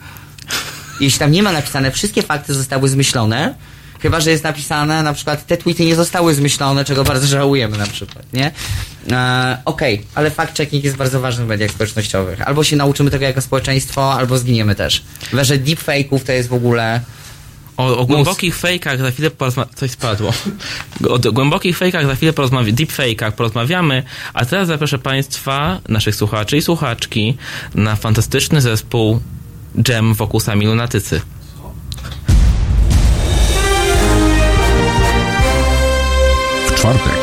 Jeśli tam nie ma napisane, wszystkie fakty zostały zmyślone, Chyba, że jest napisane, na przykład te tweety nie zostały zmyślone, czego bardzo żałujemy na przykład, nie? E, Okej, ale fact-checking jest bardzo ważny w mediach społecznościowych. Albo się nauczymy tego jako społeczeństwo, albo zginiemy też. Chyba, że deepfake'ów to jest w ogóle... O, o głębokich fejkach za chwilę porozmawiamy. Coś spadło. O głębokich fejkach za chwilę porozmawiamy. Deepfake'ach porozmawiamy. A teraz zaproszę Państwa, naszych słuchaczy i słuchaczki, na fantastyczny zespół Jam wokół sami lunatycy. W czwartek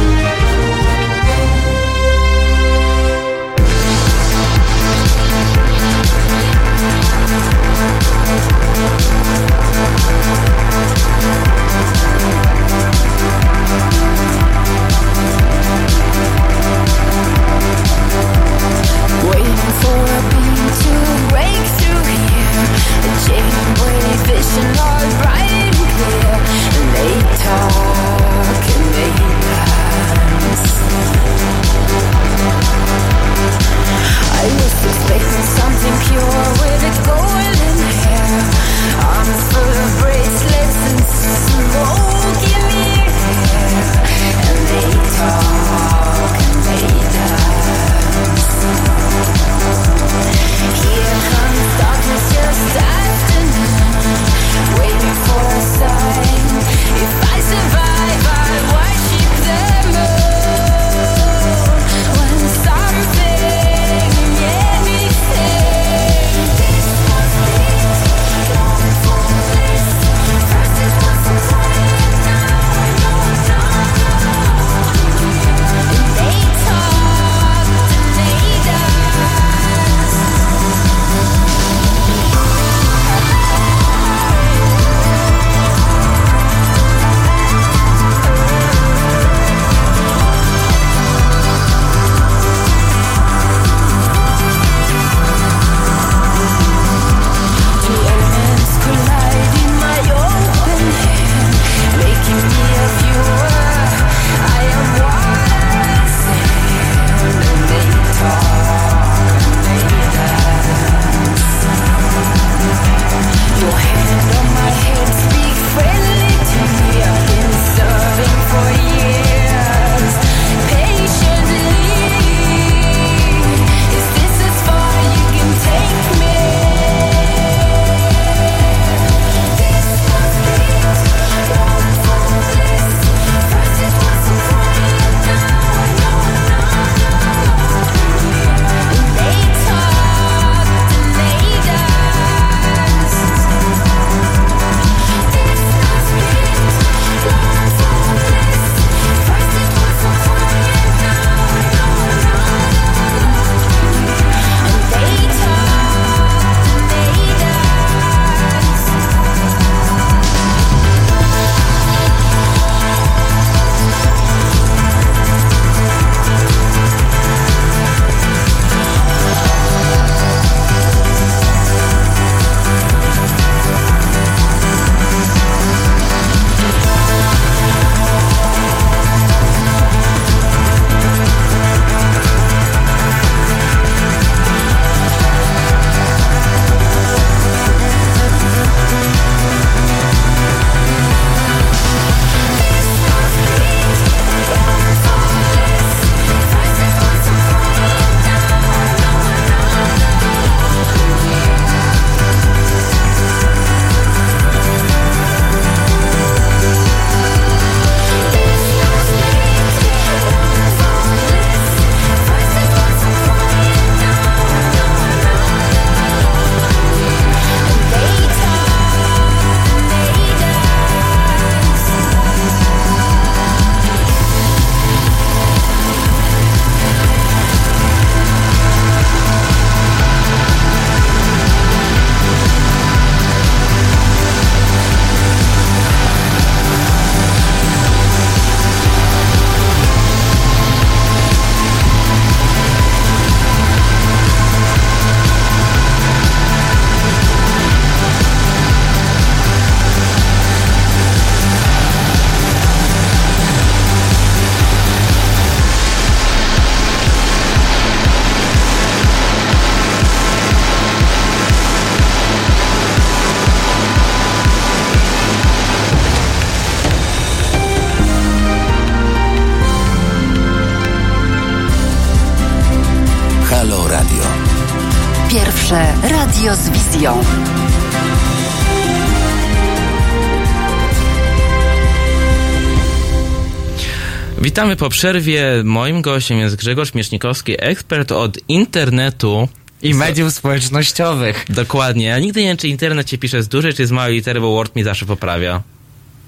Witamy po przerwie. Moim gościem jest Grzegorz Miesznikowski, ekspert od internetu. I mediów społecznościowych. Dokładnie. Ja nigdy nie wiem, czy internet się pisze z dużej, czy z małej litery, bo Word mi zawsze poprawia.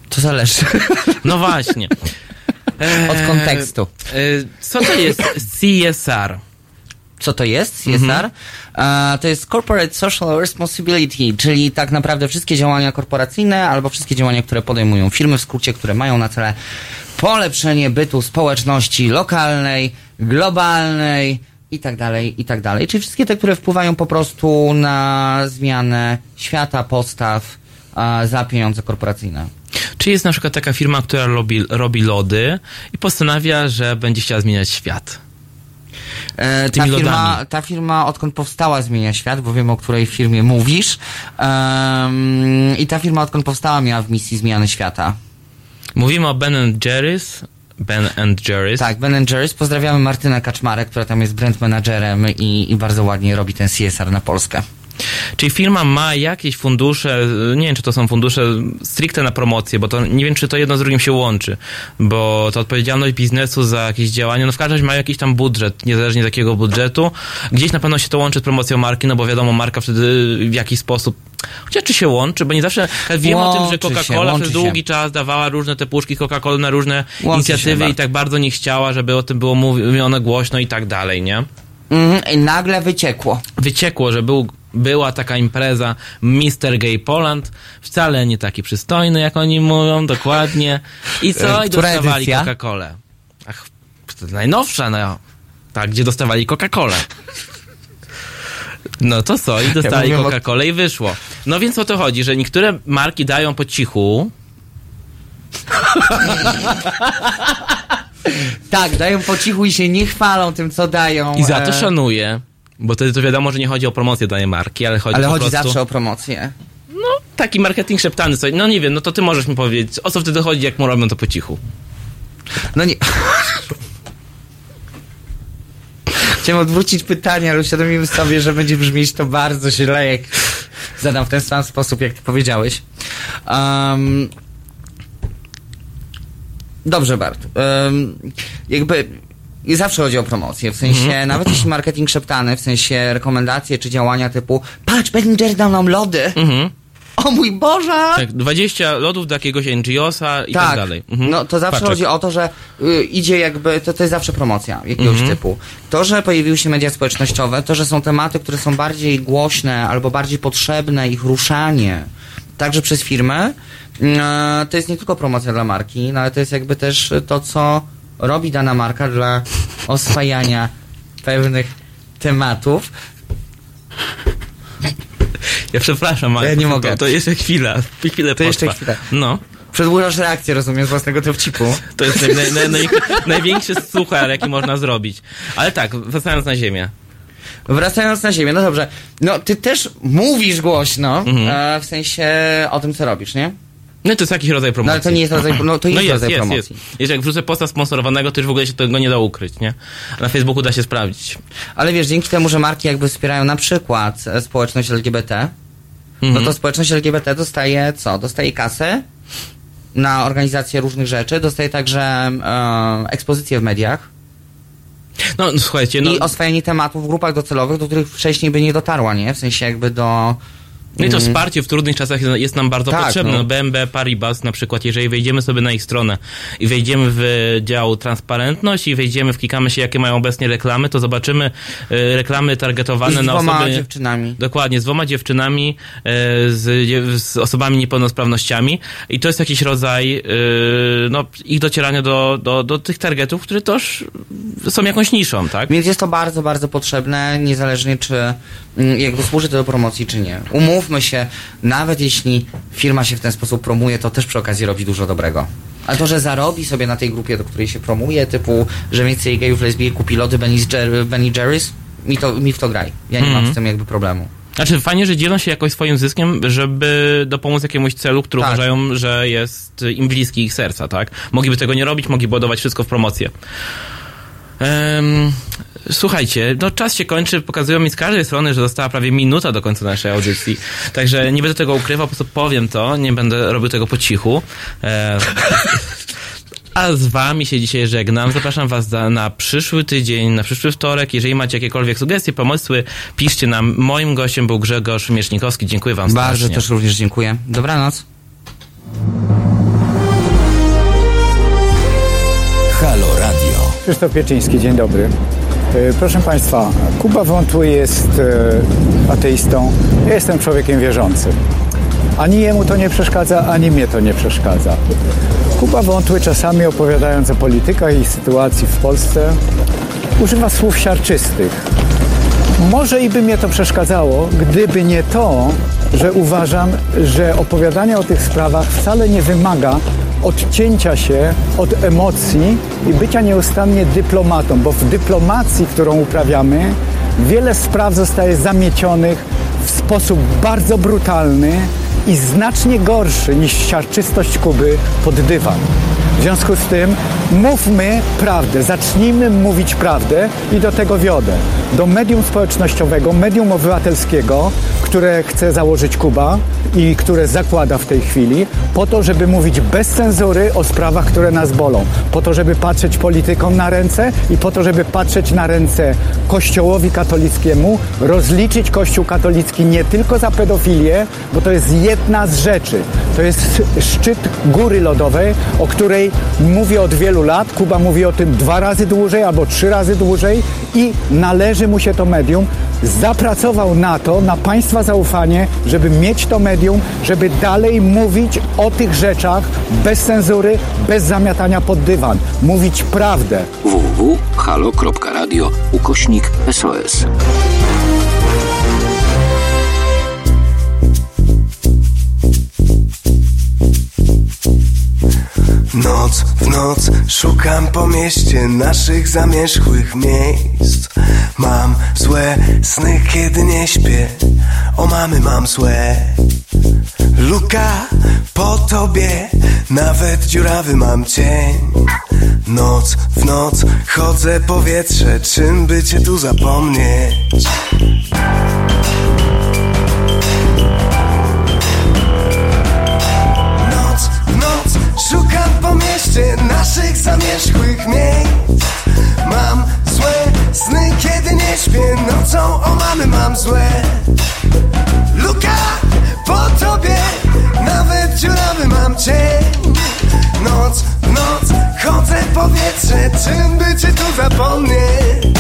To zależy. No właśnie. Od kontekstu. E, co to jest CSR? Co to jest CSR? Mhm. E, to jest Corporate Social Responsibility, czyli tak naprawdę wszystkie działania korporacyjne albo wszystkie działania, które podejmują firmy, w skrócie, które mają na cele polepszenie bytu społeczności lokalnej, globalnej i tak dalej, i tak dalej. Czyli wszystkie te, które wpływają po prostu na zmianę świata, postaw e, za pieniądze korporacyjne. Czy jest na przykład taka firma, która robi, robi lody i postanawia, że będzie chciała zmieniać świat? E, ta, firma, lodami. ta firma, odkąd powstała, zmienia świat, bo wiem, o której firmie mówisz. Em, I ta firma, odkąd powstała, miała w misji zmiany świata. Mówimy o Ben Jerry's. Ben and Jerry's. Tak, Ben Jerry's. Pozdrawiamy Martynę Kaczmarek, która tam jest brand managerem i, i bardzo ładnie robi ten CSR na Polskę. Czyli firma ma jakieś fundusze, nie wiem czy to są fundusze stricte na promocję, bo to nie wiem czy to jedno z drugim się łączy, bo to odpowiedzialność biznesu za jakieś działania, no w każdym razie ma jakiś tam budżet, niezależnie z jakiego budżetu. Gdzieś na pewno się to łączy z promocją marki, no bo wiadomo, marka wtedy w jakiś sposób, chociaż czy się łączy, bo nie zawsze, ja wiem o tym, że się, Coca-Cola przez się. długi czas dawała różne te puszki Coca-Cola na różne Łączy się inicjatywy i tak bardzo nie chciała, żeby o tym było mówione głośno i tak dalej, nie? Mhm, I nagle wyciekło. wyciekło, że był, była taka impreza Mr. Gay Poland, wcale nie taki przystojny, jak oni mówią, dokładnie. I co? I Która dostawali? Coca-Colę. Ach, to najnowsza, no. Tak, gdzie dostawali Coca-Colę. No to co? I dostali o- Coca-Colę i wyszło. No więc o to chodzi, że niektóre marki dają po cichu, Tak, dają po cichu i się nie chwalą tym, co dają. i za to e, szanuję, bo wtedy to wiadomo, że nie chodzi o promocję danej marki, ale chodzi Ale po chodzi prostu... zawsze o promocję. No, taki marketing szeptany sobie. No nie wiem, no to ty możesz mi powiedzieć, o co wtedy chodzi, jak mu robią to po cichu. No nie. Chciałem odwrócić pytanie, ale uświadomimy sobie, że będzie brzmieć to bardzo źle, jak zadam w ten sam sposób, jak ty powiedziałeś. Um, dobrze, Bart. Um, jakby i zawsze chodzi o promocję, w sensie, Mhm. nawet jeśli marketing szeptany, w sensie rekomendacje czy działania typu patrz, Jerry dał nam lody. Mhm. O mój Boże! Tak, 20 lodów do jakiegoś NGO-sa i tak, dalej. Mhm. No to zawsze Paczek. chodzi o to, że y, idzie jakby, to, to jest zawsze promocja jakiegoś Mhm. typu. To, że pojawiły się media społecznościowe, to, że są tematy, które są bardziej głośne albo bardziej potrzebne, ich ruszanie, także przez firmę, y, to jest nie tylko promocja dla marki, no ale to jest jakby też to, co robi dana marka dla oswajania pewnych tematów. Ja przepraszam, ale Ja nie to, mogę. To, to jeszcze chwila, chwilę To jeszcze chwilę. No. Przedłużasz reakcję, rozumiem, z własnego dowcipu. To jest naj, naj, naj, naj, największy suchar, jaki można zrobić. Ale tak, wracając na ziemię. Wracając na ziemię, no dobrze. No, ty też mówisz głośno, Mhm. e, w sensie o tym, co robisz, nie? No to jest jakiś rodzaj promocji. No ale to nie jest rodzaj, no to jest, rodzaj jest, promocji. Jest. Jeżeli jak wrzucę posta sponsorowanego, to już w ogóle się tego nie da ukryć, nie? Na Facebooku da się sprawdzić. Ale wiesz, dzięki temu, że marki jakby wspierają na przykład e, społeczność LGBT, no Mhm. to społeczność LGBT dostaje co? Dostaje kasę na organizację różnych rzeczy, dostaje także e, ekspozycję w mediach No, no słuchajcie, no... i oswajanie tematów w grupach docelowych, do których wcześniej by nie dotarła, nie? W sensie jakby do... No i to mm, wsparcie w trudnych czasach jest- nam bardzo Tak, potrzebne. no. No. BNB Paribas na przykład, jeżeli wejdziemy sobie na ich stronę i wejdziemy w dział transparentność i wejdziemy, wklikamy się, jakie mają obecnie reklamy, to zobaczymy e, reklamy targetowane z na dwoma osoby... dziewczynami. Dokładnie, z dwoma dziewczynami, e, z, z osobami niepełnosprawnościami i to jest jakiś rodzaj e, no, ich docierania do, do, do tych targetów, które też są jakąś niszą, tak? Więc jest to bardzo, bardzo potrzebne, niezależnie czy mm, jakby służy to do promocji, czy nie. Umówmy się, nawet jeśli firma się w ten sposób promuje, to też przy okazji robi dużo dobrego. A to, że zarobi sobie na tej grupie, do której się promuje, typu, że więcej gejów, lesbijek kupi lody Ben Jer- Ben Jerry's, mi, to, mi w to graj. Ja nie mam Mhm. z tym jakby problemu. Znaczy fajnie, że dzielą się jakoś swoim zyskiem, żeby dopomóc jakiemuś celu, który Tak. uważają, że jest im bliski ich serca, tak? Mogliby tego nie robić, mogliby ładować wszystko w promocję. Em, Słuchajcie, no czas się kończy, pokazują mi z każdej strony, że została prawie minuta do końca naszej audycji. Także nie będę tego ukrywał, po prostu powiem to, nie będę robił tego po cichu. E, a z wami się dzisiaj żegnam. Zapraszam was za, na przyszły tydzień, na przyszły wtorek. Jeżeli macie jakiekolwiek sugestie, pomysły, piszcie nam. Moim gościem był Grzegorz Miesznikowski. Dziękuję wam Bardzo strasznie. też również dziękuję. Dobranoc. Halo Radio. Krzysztof Pieczyński, dzień dobry. E, Proszę Państwa, Kuba Wątły jest e, ateistą, ja jestem człowiekiem wierzącym. Ani jemu to nie przeszkadza, ani mnie to nie przeszkadza. Kuba Wątły czasami opowiadając o politykach i sytuacji w Polsce używa słów siarczystych. Może i by mnie to przeszkadzało, gdyby nie to, że uważam, że opowiadanie o tych sprawach wcale nie wymaga odcięcia się od emocji i bycia nieustannie dyplomatą, bo w dyplomacji, którą uprawiamy, wiele spraw zostaje zamiecionych w sposób bardzo brutalny i znacznie gorszy niż siarczystość Kuby pod dywan. Związku z tym mówmy prawdę, zacznijmy mówić prawdę i do tego wiodę. Do medium społecznościowego, medium obywatelskiego, które chce założyć Kuba i które zakłada w tej chwili, po to, żeby mówić bez cenzury o sprawach, które nas bolą. Po to, żeby patrzeć politykom na ręce i po to, żeby patrzeć na ręce Kościołowi katolickiemu, rozliczyć Kościół katolicki nie tylko za pedofilię, bo to jest jedna z rzeczy. To jest szczyt góry lodowej, o której mówię od wielu lat. Kuba mówi o tym dwa razy dłużej albo trzy razy dłużej i należy mu się to medium. Zapracował na to, na Państwa zaufanie, żeby mieć to medium, żeby dalej mówić o tych rzeczach bez cenzury, bez zamiatania pod dywan. Mówić prawdę. www.halo.radio ukośnik SOS. Noc w noc szukam po mieście naszych zamierzchłych miejsc. Mam złe sny, kiedy nie śpię. O mamy mam złe. Luka po tobie Nawet dziurawy mam cień. Noc w noc chodzę powietrze Czym by cię tu zapomnieć? Noc w noc szukam naszych zamierzchłych miejsc. Mam złe sny, kiedy nie śpię. Nocą o mamy mam złe. Luka po tobie. Nawet dziurawy mam cień. Noc w noc chodzę powietrze. Czym by cię tu zapomnieć?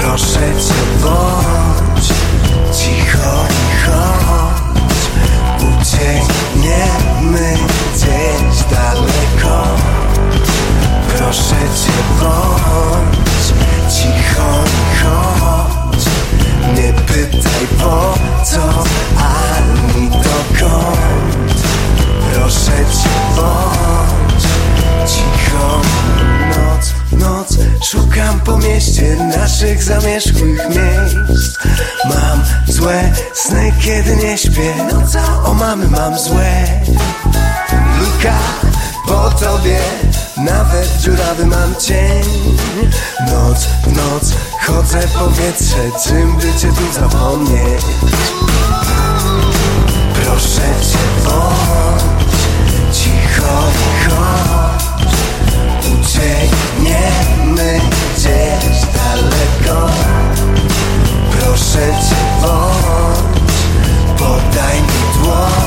Proszę cię bądź cicho i chodź. Uciekniemy daleko. Proszę cię bądź cicho i chodź. Nie pytaj po co ani dokąd. Proszę cię bądź cicho. Noc, noc szukam po mieście naszych zamierzchłych miejsc. Mam złe sny, kiedy nie śpię. Nocą o mamy mam złe Luka po tobie Nawet dziurawy mam cień. Noc w noc chodzę powietrze Czym by cię tu zapomnieć? Proszę cię bądź cicho i chodź. Uciekniemy gdzieś daleko. Proszę cię bądź Podaj mi dłoń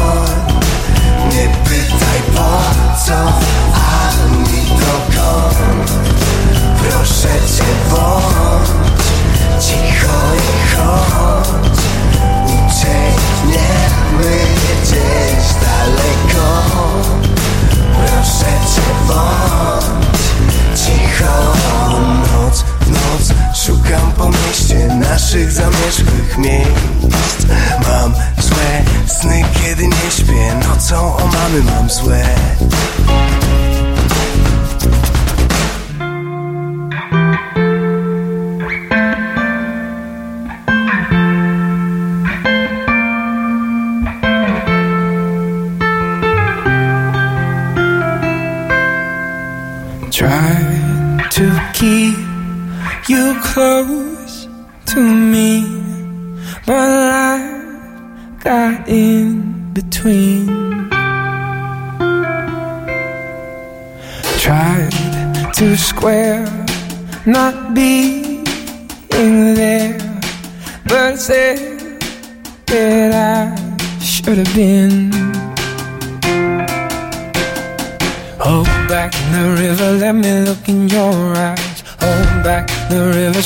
naszych zamierzchłych miejsc. Mam sny, kiedy nie śpię Nocą o mamy mam złe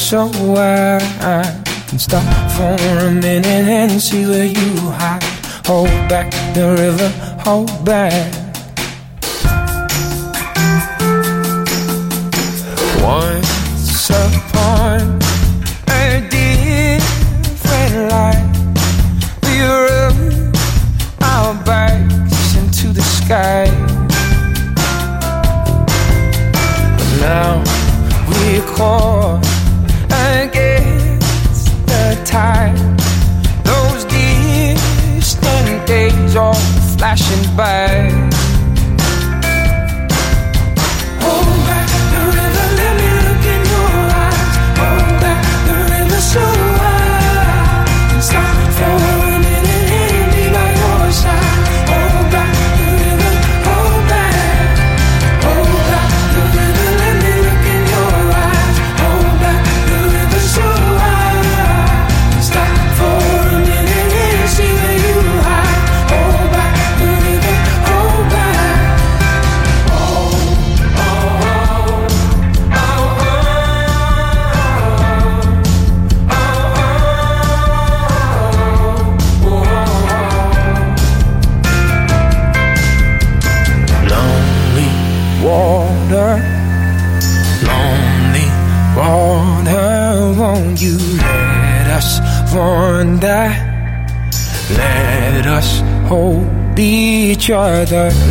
So I can stop for a minute and see where you hide. Hold back the river, hold back. paradise